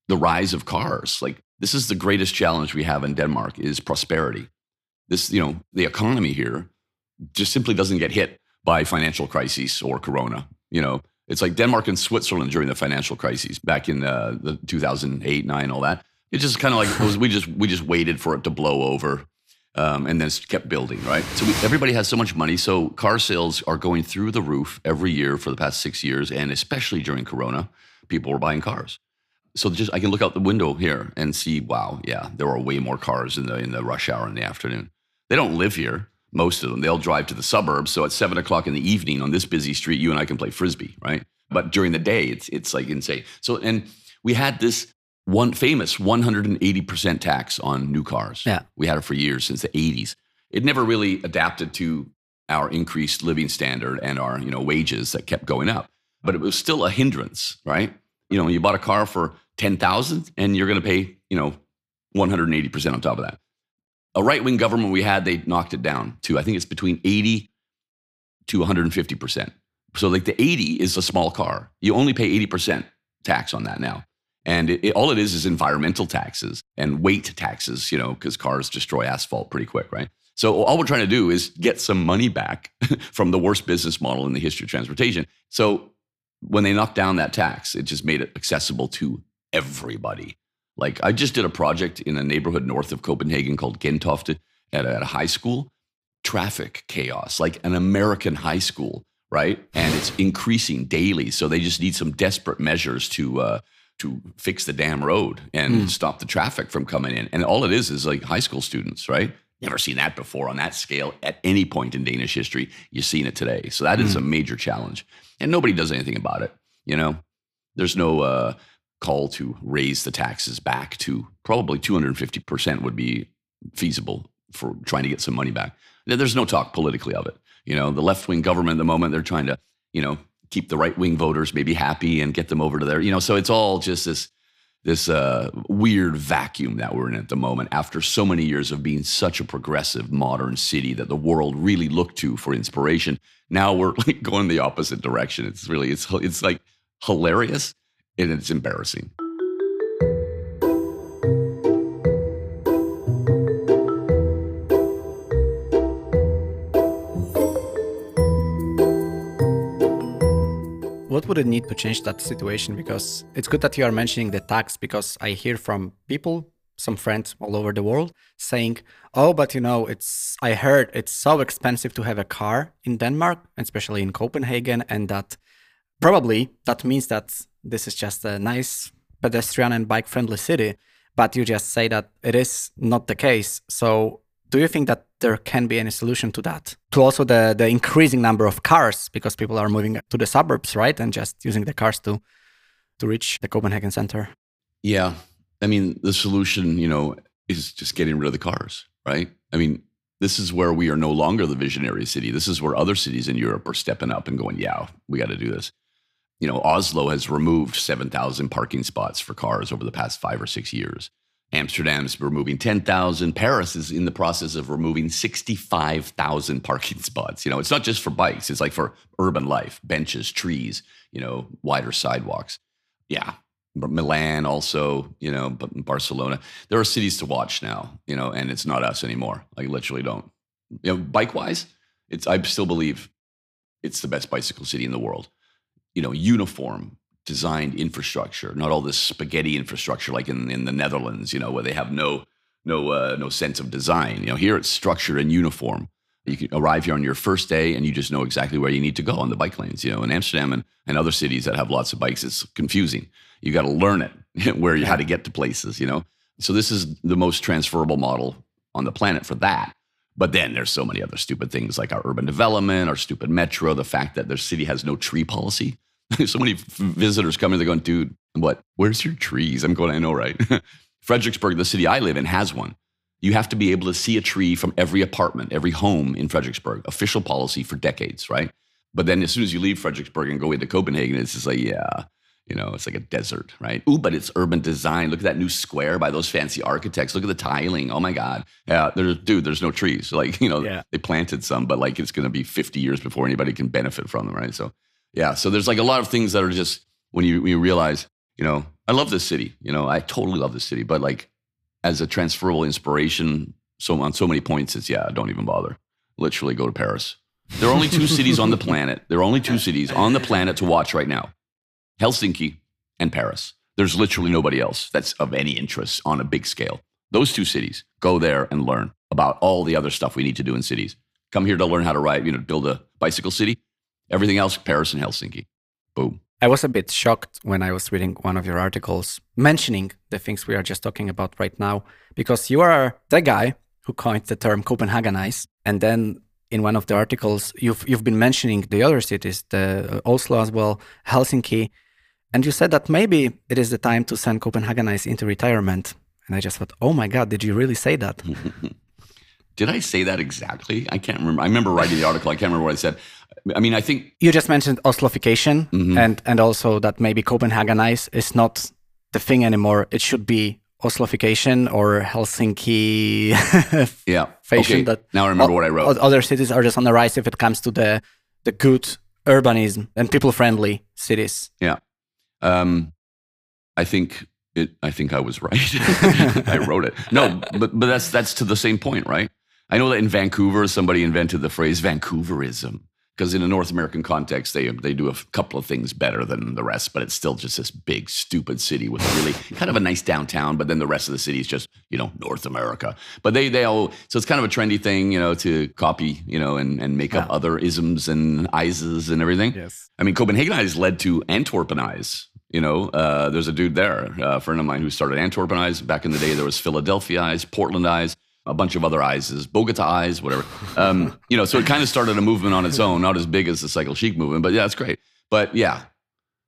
the rise of cars, like this is the greatest challenge we have in Denmark is prosperity. This, you know, the economy here just simply doesn't get hit by financial crises or corona. You know, it's like Denmark and Switzerland during the financial crises back in uh, the 2008, nine, all that. It just kind of like was, we just we just waited for it to blow over, um, and then kept building, right? So we, everybody has so much money, so car sales are going through the roof every year for the past six years, and especially during Corona, people were buying cars so just I can look out the window here and see, wow, yeah, there are way more cars in the in the rush hour in the afternoon. They don't live here, most of them. They'll drive to the suburbs. So at seven o'clock in the evening on this busy street, you and I can play frisbee, right? But during the day, it's it's like insane. So and we had this one famous 180% tax on new cars. Yeah. We had it for years since the 80s. It never really adapted to our increased living standard and our, you know, wages that kept going up. But it was still a hindrance, right? you know, you bought a car for 10,000 and you're going to pay, you know, 180% on top of that. A right wing government we had, they knocked it down to, I think it's between 80 to 150%. So, like the 80 is a small car. You only pay 80% tax on that now. And it, it, all it is is environmental taxes and weight taxes, you know, because cars destroy asphalt pretty quick, right? So all we're trying to do is get some money back [laughs] from the worst business model in the history of transportation. So when they knocked down that tax, it just made it accessible to everybody. Like I just did a project in a neighborhood north of Copenhagen called Gentofte at a, at a high school. Traffic chaos, like an American high school, right? And it's increasing daily. So they just need some desperate measures to uh, to fix the damn road and mm. stop the traffic from coming in. And all it is is like high school students, right? Never seen that before on that scale at any point in Danish history. You've seen it today. So that mm. is a major challenge. And nobody does anything about it. You know, there's no uh, call to raise the taxes back to probably 250% would be feasible for trying to get some money back. There's no talk politically of it. You know, the left wing government at the moment, they're trying to, you know, keep the right wing voters maybe happy and get them over to there. You know, so it's all just this this uh, weird vacuum that we're in at the moment after so many years of being such a progressive modern city that the world really looked to for inspiration. Now we're like [laughs] going the opposite direction. It's really it's it's like hilarious and it's embarrassing. what would it need to change that situation? Because it's good that you are mentioning the tax, because I hear from people, some friends all over the world, saying, "Oh, but you know, it's I heard it's so expensive to have a car in Denmark, especially in Copenhagen, and that probably that means that this is just a nice pedestrian and bike friendly city." But you just say that it is not the case. So do you think that there can be any solution to that? To also the, the increasing number of cars because people are moving to the suburbs, right? And just using the cars to to reach the Copenhagen center. Yeah. I mean, the solution, you know, is just getting rid of the cars, right? I mean, this is where we are no longer the visionary city. This is where other cities in Europe are stepping up and going, yeah, we got to do this. You know, Oslo has removed 7,000 parking spots for cars over the past five or six years. Amsterdam's removing 10,000. Paris is in the process of removing 65,000 parking [laughs] spots. You know, it's not just for bikes, it's like for urban life, benches, trees, you know, wider sidewalks. Yeah. Milan also, you know, but Barcelona. There are cities to watch now, you know, and it's not us anymore. I literally don't. You know, bike wise, it's I still believe it's the best bicycle city in the world. You know, uniform, designed infrastructure, not all this spaghetti infrastructure like in, in the Netherlands, you know, where they have no no uh, no sense of design. You know, here it's structured and uniform. You can arrive here on your first day and you just know exactly where you need to go on the bike lanes. You know, in Amsterdam and, and other cities that have lots of bikes, it's confusing. You got to learn it [laughs] where you how to get to places. You know, so this is the most transferable model on the planet for that. But then there's so many other stupid things like our urban development, our stupid metro, the fact that their city has no tree policy. [laughs] so many visitors come in, they're going, dude, what? Where's your trees? I'm going, I know, right? [laughs] Frederiksberg, the city I live in, has one. You have to be able to see a tree from every apartment, every home in Frederiksberg, Official policy for decades, right? But then as soon as you leave Frederiksberg and go into Copenhagen, it's just like, yeah, you know, it's like a desert, right? Ooh, but it's urban design. Look at that new square by those fancy architects. Look at the tiling. Oh my God. Yeah, there's dude, there's no trees. [laughs] Like, you know, yeah. they planted some, but like it's gonna be 50 years before anybody can benefit from them, right? So yeah. So there's like a lot of things that are just when you when you realize, you know, I love this city. You know, I totally love this city, but like as a transferable inspiration, so on so many points, it's yeah, don't even bother. Literally go to Paris. There are only two cities on the planet. There are only two cities on the planet to watch right now: Helsinki and Paris. There's literally nobody else that's of any interest on a big scale. Those two cities. Go there and learn about all the other stuff we need to do in cities. Come here to learn how to ride, you know, build a bicycle city. Everything else, Paris and Helsinki. Boom. I was a bit shocked when I was reading one of your articles mentioning the things we are just talking about right now, because you are the guy who coined the term Copenhagenize. And then in one of the articles, you've, you've been mentioning the other cities, the Oslo as well, Helsinki. And you said that maybe it is the time to send Copenhagenize into retirement. And I just thought, oh my God, did you really say that? [laughs] did I say that exactly? I can't remember. I remember writing the article. I can't remember what I said I mean, I think You just mentioned Oslofication Mhm. and, and also that maybe Copenhagenize is not the thing anymore. It should be Oslofication or Helsinki [laughs] yeah. fashion Okay. that now I remember o- what I wrote. Other cities are just on the rise if it comes to the the good urbanism and people friendly cities. Yeah. Um, I think it. I think I was right. [laughs] I wrote it. No, but but that's that's to the same point, right? I know that in Vancouver, somebody invented the phrase Vancouverism because in a North American context, they they do a couple of things better than the rest, but it's still just this big stupid city with really kind of a nice downtown. But then the rest of the city is just you know North America. But they they all so it's kind of a trendy thing, you know, to copy, you know, and and make up other isms and ises and everything. Yes. I mean, Copenhagenize led to Antwerpenize. You know, uh, there's a dude there, uh, a friend of mine who started Antwerpenize. Back in the day, there was Philadelphia Eyes, Portland Eyes, a bunch of other I's, Bogota Eyes, whatever. Um, you know, so it kind of started a movement on its own, not as big as the Cycle Chic movement, but yeah, it's great. But yeah,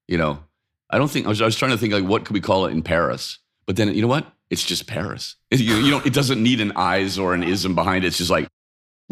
you know, I don't think, I was, I was trying to think like, what could we call it in Paris? But then, you know what? It's just Paris. [laughs] You, you know, it doesn't need an eyes or an ism behind it. It's just like,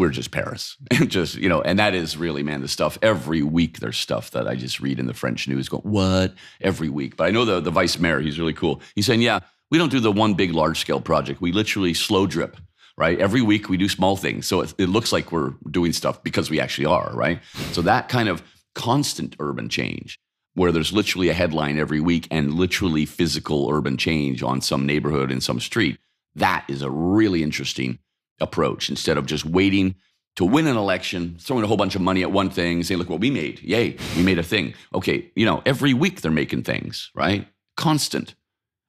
we're just Paris. [laughs] just, you know, and that is really, man, the stuff every week there's stuff that I just read in the French news going, what? Every week. But I know the, the vice mayor, he's really cool. He's saying, yeah, we don't do the one big large scale project. We literally slow drip, right? Every week we do small things. So it, it looks like we're doing stuff because we actually are, right? So that kind of constant urban change where there's literally a headline every week and literally physical urban change on some neighborhood in some street, that is a really interesting approach instead of just waiting to win an election, throwing a whole bunch of money at one thing, saying, look what we made. Yay, we made a thing. Okay, you know, every week they're making things, right? Constant.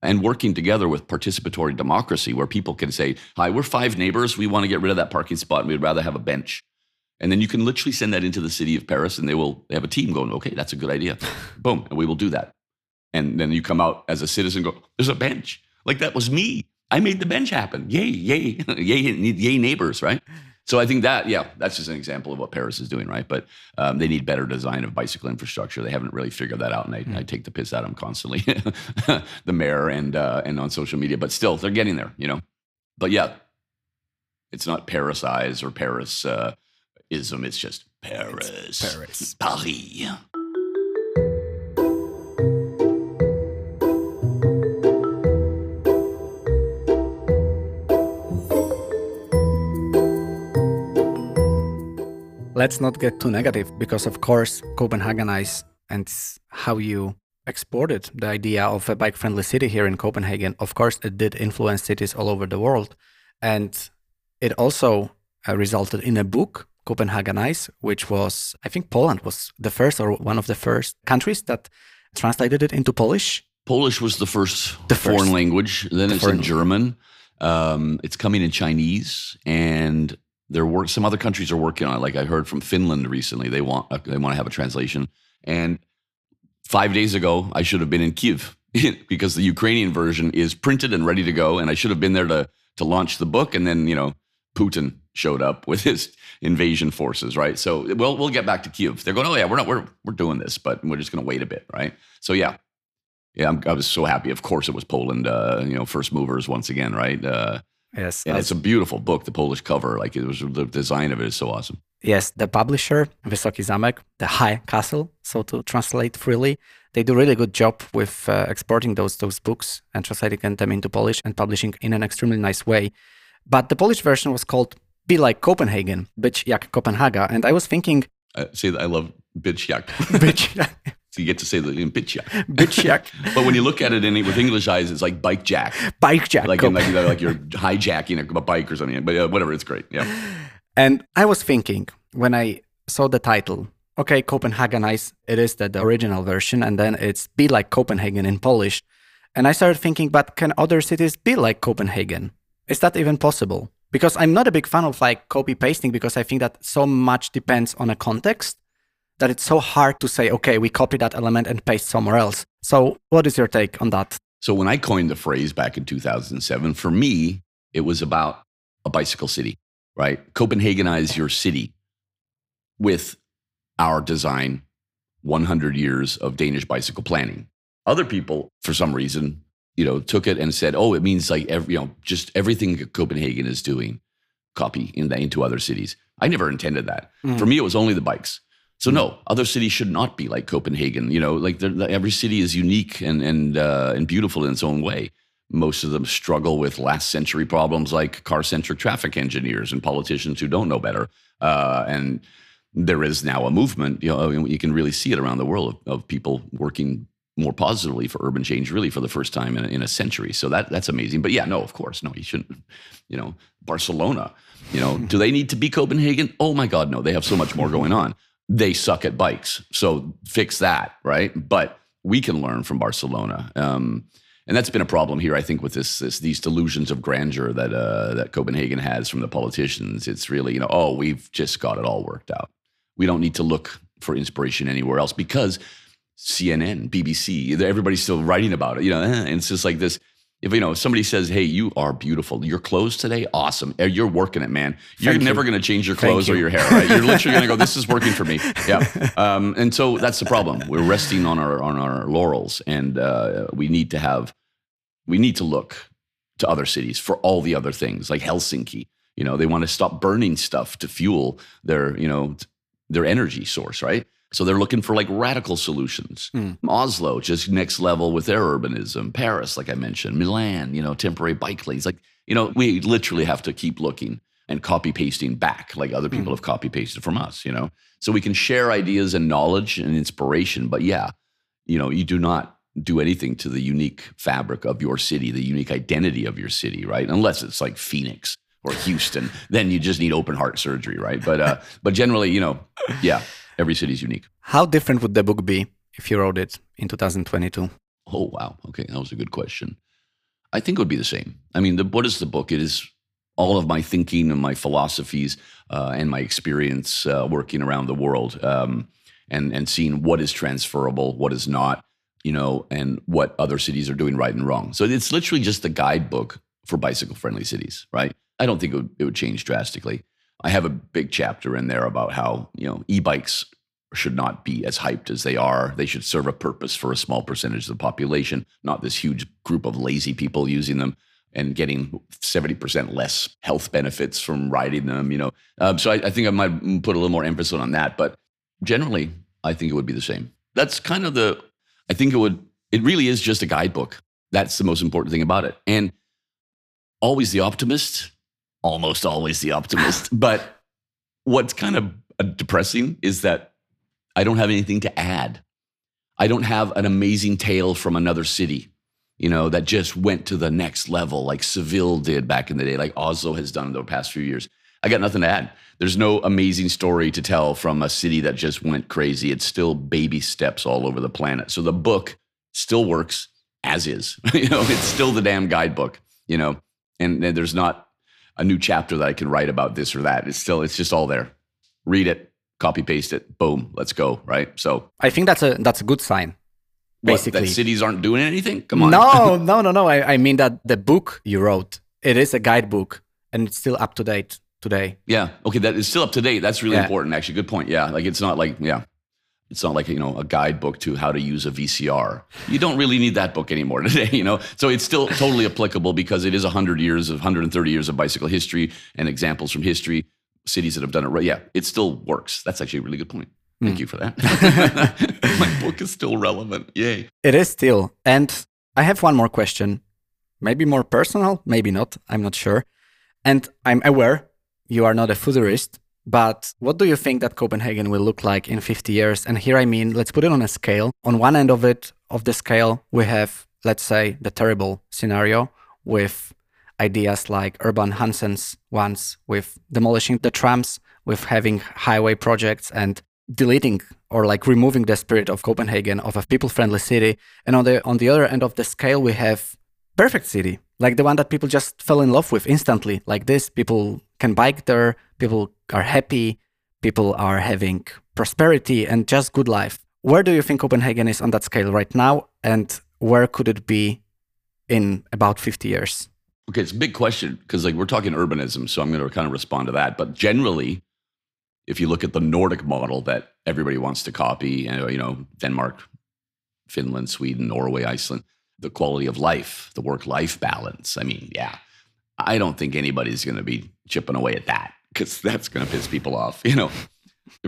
And working together with participatory democracy where people can say, hi, we're five neighbors. We want to get rid of that parking spot and we'd rather have a bench. And then you can literally send that into the city of Paris and they will they have a team going, okay, that's a good idea. Boom, and we will do that. And then you come out as a citizen, go, there's a bench. Like that was me. I made the bench happen. Yay, yay, [laughs] yay, yay, neighbors, right? So I think that, yeah, that's just an example of what Paris is doing, right? But um, they need better design of bicycle infrastructure. They haven't really figured that out, and I, I take the piss out of them constantly, [laughs] the mayor and uh, and on social media. But still, they're getting there, you know. But yeah, it's not Paris eyes or Paris uh, ism. It's just Paris, Paris. Paris. Let's not get too negative because, of course, Copenhagenize and how you exported the idea of a bike friendly city here in Copenhagen, of course, it did influence cities all over the world. And it also uh, resulted in a book, Copenhagenize, which was, I think Poland was the first or one of the first countries that translated it into Polish. Polish was the first The foreign first. language. Then The it's in German. Um, it's coming in Chinese, and there were some other countries are working on it. Like I heard from Finland recently, they want they want to have a translation. And five days ago, I should have been in Kiev [laughs] because the Ukrainian version is printed and ready to go, and I should have been there to to launch the book. And then you know, Putin showed up [laughs] with his invasion forces, right? So we'll we'll get back to Kiev. They're going, oh yeah, we're not we're we're doing this, but we're just going to wait a bit, right? So yeah, yeah, I'm, I was so happy. Of course, it was Poland. Uh, you know, first movers once again, right? Uh, Yes. and it's a beautiful book. The Polish cover, like it was the design of it is so awesome. Yes, the publisher, Wysoki Zamek, the High Castle, so to translate freely, they do really good job with uh, exporting those those books and translating them into Polish and publishing in an extremely nice way. But the Polish version was called Be Like Copenhagen, Być jak Kopenhaga. And I was thinking, say that I love. Być jak, so [laughs] you get to say the in bitchyak. [laughs] [laughs] But when you look at it in with English eyes, it's like bike jack, Bike jack. like in, like like you're [laughs] hijacking a, a bike or something. But uh, whatever, it's great. Yeah. And I was thinking when I saw the title, okay, Copenhagenize, it is the, the original version, and then it's Be Like Copenhagen in Polish. And I started thinking, but can other cities be like Copenhagen? Is that even possible? Because I'm not a big fan of like copy pasting because I think that so much depends on a context that it's so hard to say, okay, we copy that element and paste somewhere else. So, what is your take on that? So when I coined the phrase back in 2007, for me, it was about a bicycle city, right? Copenhagenize your city with our design 100 years of Danish bicycle planning. Other people, for some reason, you know, took it and said, "Oh, it means like every, you know, just everything Copenhagen is doing, copy in the, into other cities." I never intended that. Mm. For me, it was only the bikes. So no, other cities should not be like Copenhagen. You know, like every city is unique and and uh, and beautiful in its own way. Most of them struggle with last century problems like car centric traffic engineers and politicians who don't know better. Uh, and there is now a movement. You know, you can really see it around the world of, of people working more positively for urban change really for the first time in a, in a century. So that that's amazing. But yeah, no, of course, no, you shouldn't. You know, Barcelona. You know, [laughs] do they need to be Copenhagen? Oh my God, no. They have so much more going on. They suck at bikes, so fix that, right? But we can learn from Barcelona. Um, and that's been a problem here, I think, with this, this these delusions of grandeur that uh, that Copenhagen has from the politicians. It's really, you know, oh, we've just got it all worked out. We don't need to look for inspiration anywhere else because CNN, BBC, everybody's still writing about it. You know, [laughs] and it's just like this. If you know, if somebody says, "Hey, you are beautiful. Your clothes today, awesome. You're working it, man. You're Thank never you. going to change your clothes or your hair, right? You're literally going to go, "This is working for me." [laughs] Yeah. Um, and so that's the problem. We're resting on our on our laurels, and uh, we need to have, we need to look to other cities for all the other things, like Helsinki. You know, they want to stop burning stuff to fuel their, you know, their energy source, right? So they're looking for like radical solutions. Mm. Oslo, just next level with their urbanism. Paris, like I mentioned, Milan, you know, temporary bike lanes. Like, you know, we literally have to keep looking and copy pasting back like other people Mm. have copy pasted from us, you know? So we can share ideas and knowledge and inspiration. But yeah, you know, you do not do anything to the unique fabric of your city, the unique identity of your city, right? Unless it's like Phoenix or Houston, then you just need open heart surgery, right? But uh, but generally, you know, yeah, every city is unique. How different would the book be if you wrote it in 2022? Oh wow, okay, that was a good question. I think it would be the same. I mean, the, what is the book? It is all of my thinking and my philosophies uh, and my experience uh, working around the world, um, and and seeing what is transferable, what is not, you know, and what other cities are doing right and wrong. So it's literally just a guidebook for bicycle friendly cities, right? I don't think it would, it would change drastically. I have a big chapter in there about how you know e-bikes should not be as hyped as they are. They should serve a purpose for a small percentage of the population, not this huge group of lazy people using them and getting 70% less health benefits from riding them, you know. Um, so I, I think I might put a little more emphasis on that. But generally, I think it would be the same. That's kind of the, I think it would, it really is just a guidebook. That's the most important thing about it. And always the optimist, almost always the optimist. [sighs] but what's kind of uh, depressing is that I don't have anything to add. I don't have an amazing tale from another city, you know, that just went to the next level like Seville did back in the day, like Oslo has done in the past few years. I got nothing to add. There's no amazing story to tell from a city that just went crazy. It's still baby steps all over the planet. So the book still works as is. [laughs] you know, it's still the damn guidebook, you know, and, and there's not a new chapter that I can write about this or that. It's still, it's just all there. Read it, copy paste it, boom, let's go. Right. So I think that's a that's a good sign. what, Basically, that cities aren't doing anything. Come on. no, [laughs] no, no, no. I, I mean that the book you wrote, it is a guidebook, and it's still up to date today. Yeah. Okay. That is still up to date. That's really Yeah. important. Actually, good point. Yeah. Like it's not like yeah, it's not like you know a guidebook to how to use a VCR. You don't really need that book anymore [laughs] today. You know, so it's still totally applicable because it is hundred years of 130 years of bicycle history and examples from history, cities that have done it right. Yeah, it still works. That's actually a really good point. Hmm. Thank you for that. [laughs] My book is still relevant. Yay. It is still. And I have one more question, maybe more personal, maybe not. I'm not sure. And I'm aware you are not a futurist, but what do you think that Copenhagen will look like in 50 years? And here I mean, let's put it on a scale. On one end of it, of the scale, we have, let's say, the terrible scenario with ideas like Urban Hansen's ones, with demolishing the trams, with having highway projects and deleting or like removing the spirit of Copenhagen of a people-friendly city. And on the on the other end of the scale, we have perfect city, like the one that people just fell in love with instantly. Like this, people can bike there, people are happy, people are having prosperity and just good life. Where do you think Copenhagen is on that scale right now, and where could it be in about 50 years? Okay, it's a big question because like we're talking urbanism, so I'm going to kind of respond to that. But generally, if you look at the Nordic model that everybody wants to copy, you know Denmark, Finland, Sweden, Norway, Iceland, the quality of life, the work-life balance. I mean, yeah, I don't think anybody's going to be chipping away at that because that's going to piss people off. You know,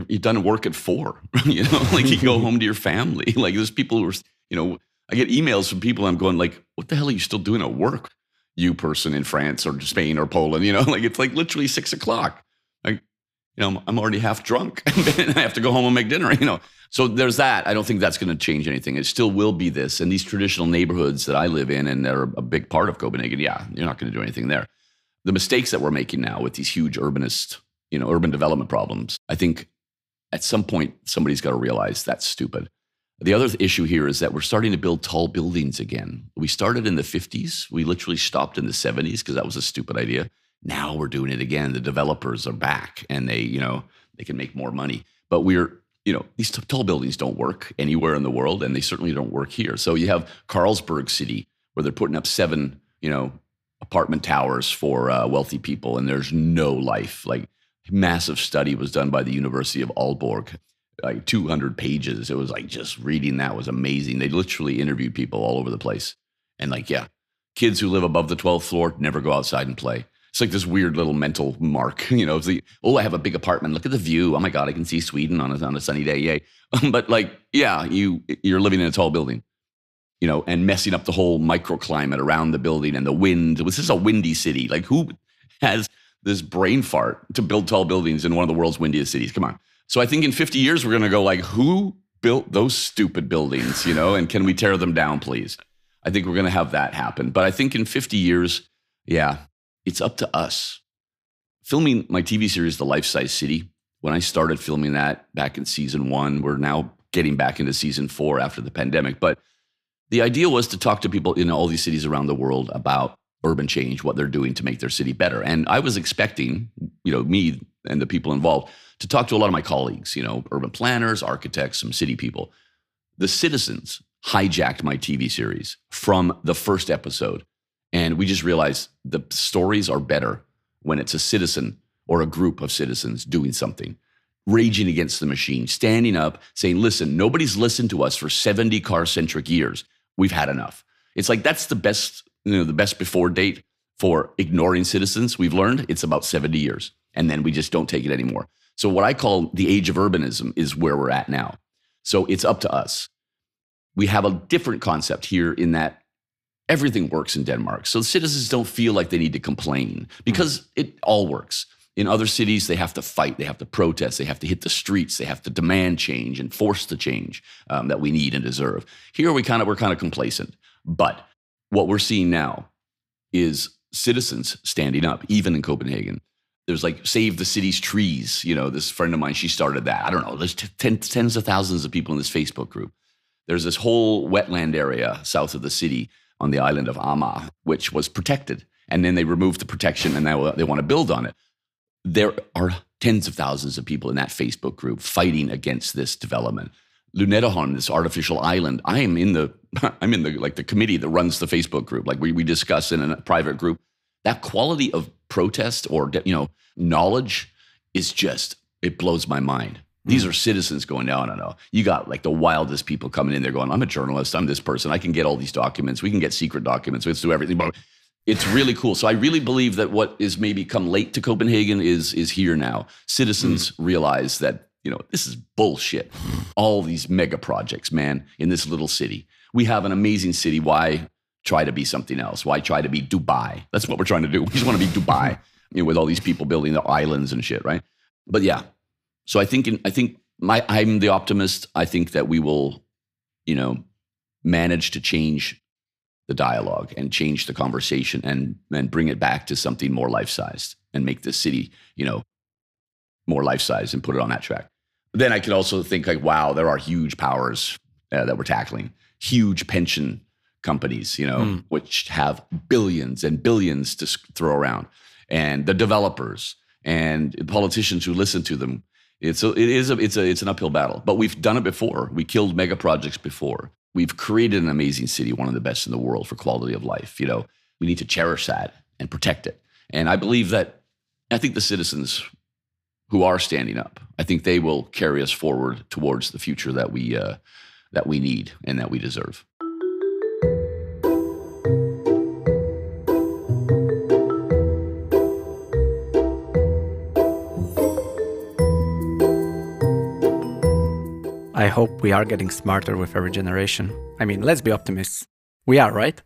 you've done work at four. [laughs] you know, like you go [laughs] home to your family. [laughs] Like there's people who are, you know, I get emails from people. I'm going like, what the hell are you still doing at work? You person in France or Spain or Poland. You know, like it's like literally six o'clock. Like, you know, I'm, I'm already half drunk and I have to go home and make dinner. You know, so there's that. I don't think that's going to change anything. It still will be this. And these traditional neighborhoods that I live in and they're a big part of Copenhagen, yeah, you're not going to do anything there. The mistakes that we're making now with these huge urbanist, you know, urban development problems, I think at some point somebody's got to realize that's stupid. The other issue here is that we're starting to build tall buildings again. We started in the 50s. We literally stopped in the 70s because that was a stupid idea. Now we're doing it again. The developers are back and they, you know, they can make more money. But we're you know, these tall buildings don't work anywhere in the world, and they certainly don't work here. So you have Carlsberg City, where they're putting up seven, you know, apartment towers for uh, wealthy people, and there's no life. Like massive study was done by the University of Aalborg, like 200 pages. It was like just reading that was amazing. They literally interviewed people all over the place, and like, yeah, kids who live above the 12th floor never go outside and play it's like this weird little mental mark, [laughs] you know. It's like, oh, I have a big apartment. Look at the view. Oh my god, I can see Sweden on a on a sunny day. Yay! [laughs] but like, yeah, you you're living in a tall building, you know, and messing up the whole microclimate around the building and the wind. This is a windy city. Like, who has this brain fart to build tall buildings in one of the world's windiest cities? Come on. So I think in 50 years we're gonna go like, who built those stupid buildings, you know, and can we tear them down, please? I think we're gonna have that happen. But I think in 50 years, yeah, it's up to us. Filming my TV series, The Life Size City, when I started filming that back in season one, we're now getting back into season four after the pandemic. But the idea was to talk to people in all these cities around the world about urban change, what they're doing to make their city better. And I was expecting, you know, me and the people involved to talk to a lot of my colleagues, you know, urban planners, architects, some city people. The citizens hijacked my TV series from the first episode and we just realized the stories are better when it's a citizen or a group of citizens doing something, raging against the machine, standing up, saying, listen, nobody's listened to us for 70 car centric years. We've had enough. It's like that's the best, you know, the best before date for ignoring citizens. We've learned it's about 70 years. And then we just don't take it anymore. So, what I call the age of urbanism is where we're at now. So, it's up to us. We have a different concept here in that everything works in Denmark. So citizens don't feel like they need to complain because mm. it all works. In other cities, they have to fight, they have to protest, they have to hit the streets, they have to demand change and force the change um, that we need and deserve. Here, we kind of we're kind of complacent. But what we're seeing now is citizens standing up, even in Copenhagen. There's like save the city's trees. You know, this friend of mine, she started that. I don't know. There's t- ten, tens of thousands of people in this Facebook group. There's this whole wetland area south of the city on the island of Amager, which was protected. And then they removed the protection and now they want to build on it. There are tens of thousands of people in that Facebook group fighting against this development. Lynetteholm, this artificial island, I am in the [laughs] I'm in the like the committee that runs the Facebook group. Like we, we discuss in a private group. That quality of protest or you know knowledge is just it blows my mind. These mm. are citizens going, no, no, no. You got like the wildest people coming in there going, I'm a journalist. I'm this person. I can get all these documents. We can get secret documents. Let's do everything. It's really cool. So I really believe that what is maybe come late to Copenhagen is is here now. Citizens mm. realize that you know this is bullshit. All these mega projects, man, in this little city. We have an amazing city. Why try to be something else? Why try to be Dubai? That's what we're trying to do. [laughs] We just want to be Dubai, you know, with all these people building the islands and shit, right? But yeah, so I think in, I think my I'm the optimist. I think that we will, you know, manage to change the dialogue and change the conversation and and bring it back to something more life sized and make the city, you know, more life sized and put it on that track. But then I could also think like, wow, there are huge powers uh, that we're tackling, huge pension companies, you know, mm. which have billions and billions to throw around, and the developers and politicians who listen to them it's a, it is a, it's a, it's an uphill battle, but we've done it before. We killed mega projects before. We've created an amazing city, one of the best in the world for quality of life. You know, we need to cherish that and protect it. And I believe that I think the citizens who are standing up, I think they will carry us forward towards the future that we uh, that we need and that we deserve. Hope we are getting smarter with every generation. I mean, let's be optimists. We are, right?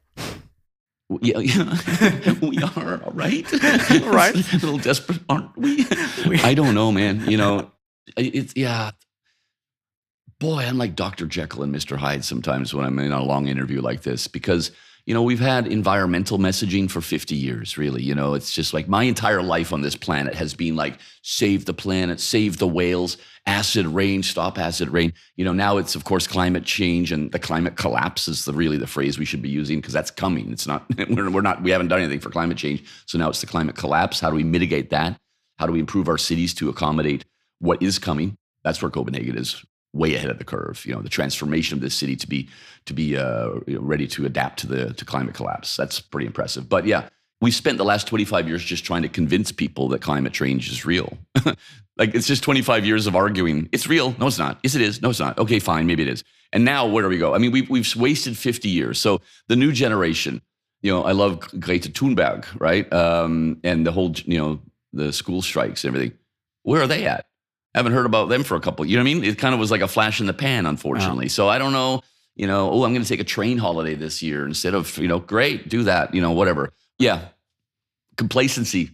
Yeah, yeah. [laughs] we are, right? [laughs] Right. [laughs] a little desperate, aren't we? I don't know, man. You know, it's, yeah. Boy, I'm like Dr. Jekyll and Mr. Hyde sometimes when I'm in a long interview like this because you know, we've had environmental messaging for 50 years, really. You know, it's just like my entire life on this planet has been like save the planet, save the whales, acid rain, stop acid rain. You know, now it's of course climate change and the climate collapse is the really the phrase we should be using because that's coming. It's not [laughs] we're, we're not we haven't done anything for climate change. So now it's the climate collapse. How do we mitigate that? How do we improve our cities to accommodate what is coming? That's where Copenhagen is way ahead of the curve. You know, the transformation of this city to be to be uh, ready to adapt to the to climate collapse. That's pretty impressive. But yeah, we spent the last 25 years just trying to convince people that climate change is real. [laughs] like it's just 25 years of arguing. It's real. No, it's not. Yes, it is. No, it's not. Okay, fine. Maybe it is. And now where do we go? I mean, we've, we've wasted 50 years. So the new generation, you know, I love Greta Thunberg, right? Um, and the whole, you know, the school strikes and everything. Where are they at? Haven't heard about them for a couple. You know what I mean? It kind of was like a flash in the pan, unfortunately. Wow. So I don't know. You know, oh, I'm going to take a train holiday this year instead of you know, great, do that. You know, whatever. Yeah, complacency.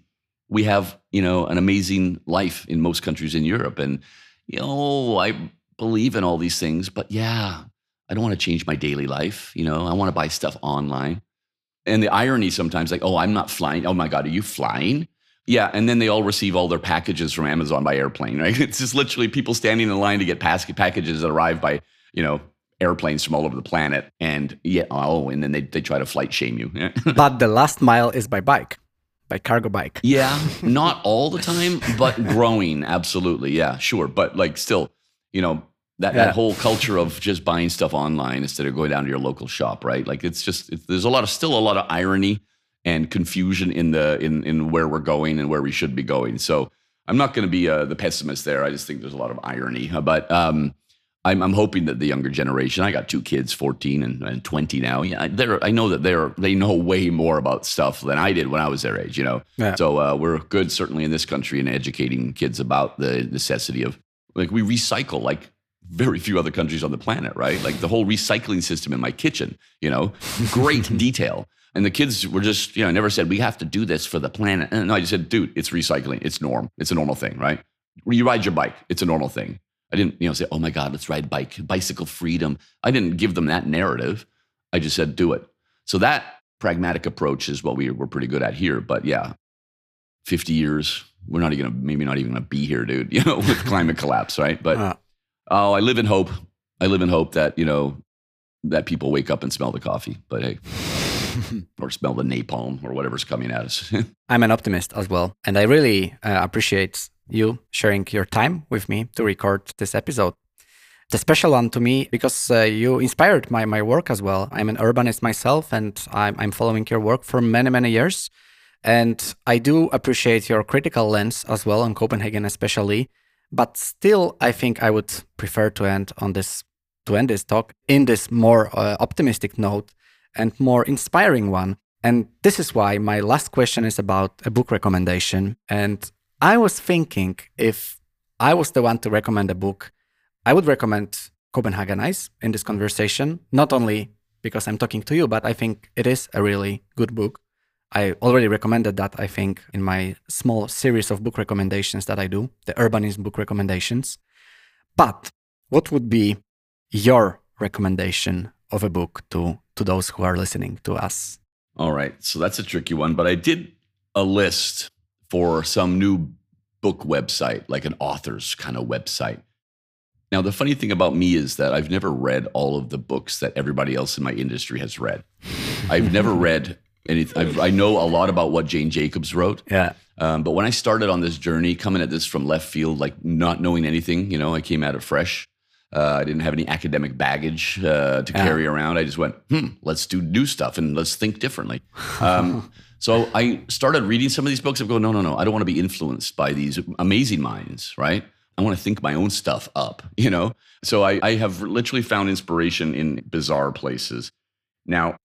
We have you know an amazing life in most countries in Europe, and you know I believe in all these things, but yeah, I don't want to change my daily life. You know, I want to buy stuff online. And the irony sometimes, like, oh, I'm not flying. Oh my God, are you flying? Yeah, and then they all receive all their packages from Amazon by airplane, right? [laughs] It's just literally people standing in line to get packages that arrive by, you know, airplanes from all over the planet. And yeah, oh, and then they, they try to flight shame you. [laughs] but the last mile is by bike, by cargo bike. Yeah, [laughs] not all the time, but growing, absolutely. Yeah, sure. But like still, you know, that, yeah. that whole culture of just buying stuff online instead of going down to your local shop, right? Like it's just, it's, there's a lot of, still a lot of irony and confusion in the in in where we're going and where we should be going. So I'm not going to be uh, the pessimist there. I just think there's a lot of irony, but um, I'm, I'm hoping that the younger generation. I got two kids, 14 and, and 20 now. Yeah, they're I know that they're they know way more about stuff than I did when I was their age. You know, yeah. so uh, we're good certainly in this country in educating kids about the necessity of like we recycle like very few other countries on the planet, right? Like the whole recycling system in my kitchen, you know, great [laughs] detail. And the kids were just, you know, never said, we have to do this for the planet. And no, I just said, dude, it's recycling. It's norm. It's a normal thing, right? You ride your bike. It's a normal thing. I didn't, you know, say, oh my God, let's ride bike, bicycle freedom. I didn't give them that narrative. I just said, do it. So that pragmatic approach is what we, we're pretty good at here. But yeah, 50 years, we're not even gonna, maybe not even gonna be here, dude, [laughs] you know, with climate collapse, right? But uh, oh, I live in hope. I live in hope that, you know, that people wake up and smell the coffee. But hey. [laughs] or smell the napalm or whatever's coming at us. [laughs] I'm an optimist as well. And I really uh, appreciate you sharing your time with me to record this episode. The special one to me because uh, you inspired my, my work as well. I'm an urbanist myself and I'm, I'm following your work for many, many years. And I do appreciate your critical lens as well on Copenhagen, especially. But still, I think I would prefer to end on this to end this talk in this more uh, optimistic note and more inspiring one. And this is why my last question is about a book recommendation. And I was thinking if I was the one to recommend a book, I would recommend Copenhagenize in this conversation, not only because I'm talking to you, but I think it is a really good book. I already recommended that, I think, in my small series of book recommendations that I do, the Urbanism book recommendations. But what would be your recommendation of a book to to those who are listening to us? All right. So that's a tricky one, but I did a list for some new book website, like an author's kind of website. Now, the funny thing about me is that I've never read all of the books that everybody else in my industry has read. I've never [laughs] read anything. i know a lot about what Jane Jacobs wrote. Yeah. Um, but when I started on this journey, coming at this from left field, like not knowing anything, you know, I came at it fresh. Uh, I didn't have any academic baggage uh, to yeah. carry around. I just went, hmm, let's do new stuff and let's think differently. [laughs] Um, so I started reading some of these books. I'm going, no, no, no. I don't want to be influenced by these amazing minds, right? I want to think my own stuff up, [laughs] you know? So I, I have literally found inspiration in bizarre places. Now,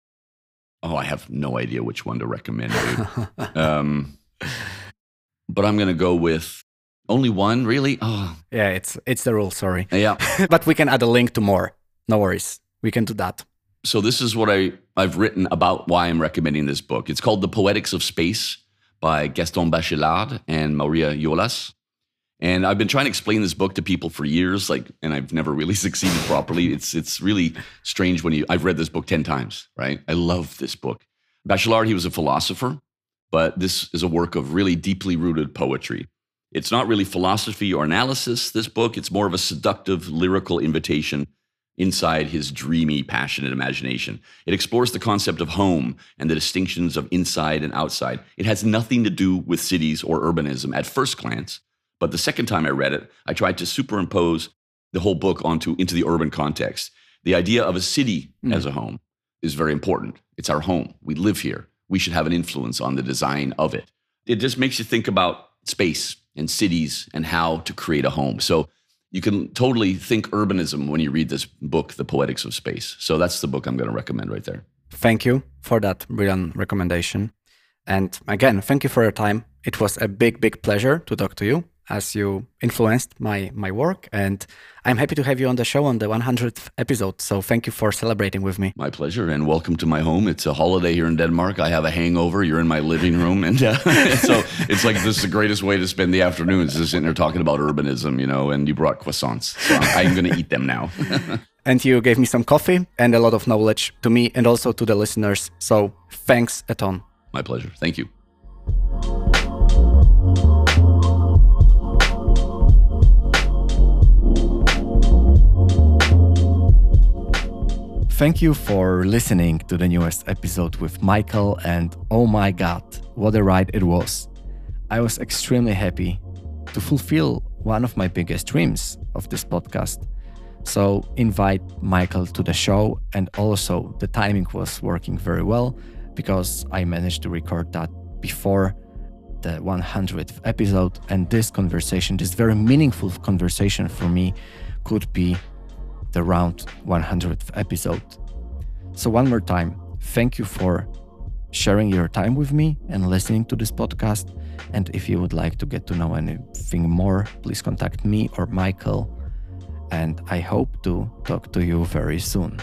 oh, I have no idea which one to recommend, [laughs] um, but I'm going to go with Only one, really? Oh, Yeah, it's it's the rule. Sorry, yeah. [laughs] but we can add a link to more. No worries, we can do that. so this is what I, I've written about why I'm recommending this book. It's called The Poetics of Space by Gaston Bachelard and Maria Jolas. And I've been trying to explain this book to people for years, like, and I've never really [laughs] succeeded properly. It's it's really strange when you I've read this book 10 times, right? I love this book. Bachelard, he was a philosopher, but this is a work of really deeply rooted poetry. It's not really philosophy or analysis, this book. It's more of a seductive lyrical invitation inside his dreamy, passionate imagination. It explores the concept of home and the distinctions of inside and outside. It has nothing to do with cities or urbanism at first glance, but the second time I read it, I tried to superimpose the whole book onto into the urban context. The idea of a city hmm. as a home is very important. It's our home. We live here. We should have an influence on the design of it. It just makes you think about space and cities and how to create a home. So you can totally think urbanism when you read this book, The Poetics of Space. So that's the book I'm going to recommend right there. Thank you for that brilliant recommendation. And again, thank you for your time. It was a big, big pleasure to talk to you as you influenced my my work and I'm happy to have you on the show on the 100th episode. So thank you for celebrating with me. My pleasure, and welcome to my home. It's a holiday here in Denmark. I have a hangover. You're in my living room, and uh, [laughs] so it's like this is the greatest way to spend the afternoons, just sitting there talking about urbanism, you know. And you brought croissants, so I'm, I'm going to eat them now. [laughs] And you gave me some coffee and a lot of knowledge to me and also to the listeners. So thanks a ton. my pleasure. Thank you. Thank you for listening to the newest episode with Mikael, and oh my god, what a ride it was! I was extremely happy to fulfill one of my biggest dreams of this podcast. So, invite Mikael to the show, and also the timing was working very well because I managed to record that before the 100th episode, and this conversation, this very meaningful conversation for me, could be the round 100th episode. So, one more time, thank you for sharing your time with me and listening to this podcast. And if you would like to get to know anything more, please contact me or Mikael. And I hope to talk to you very soon.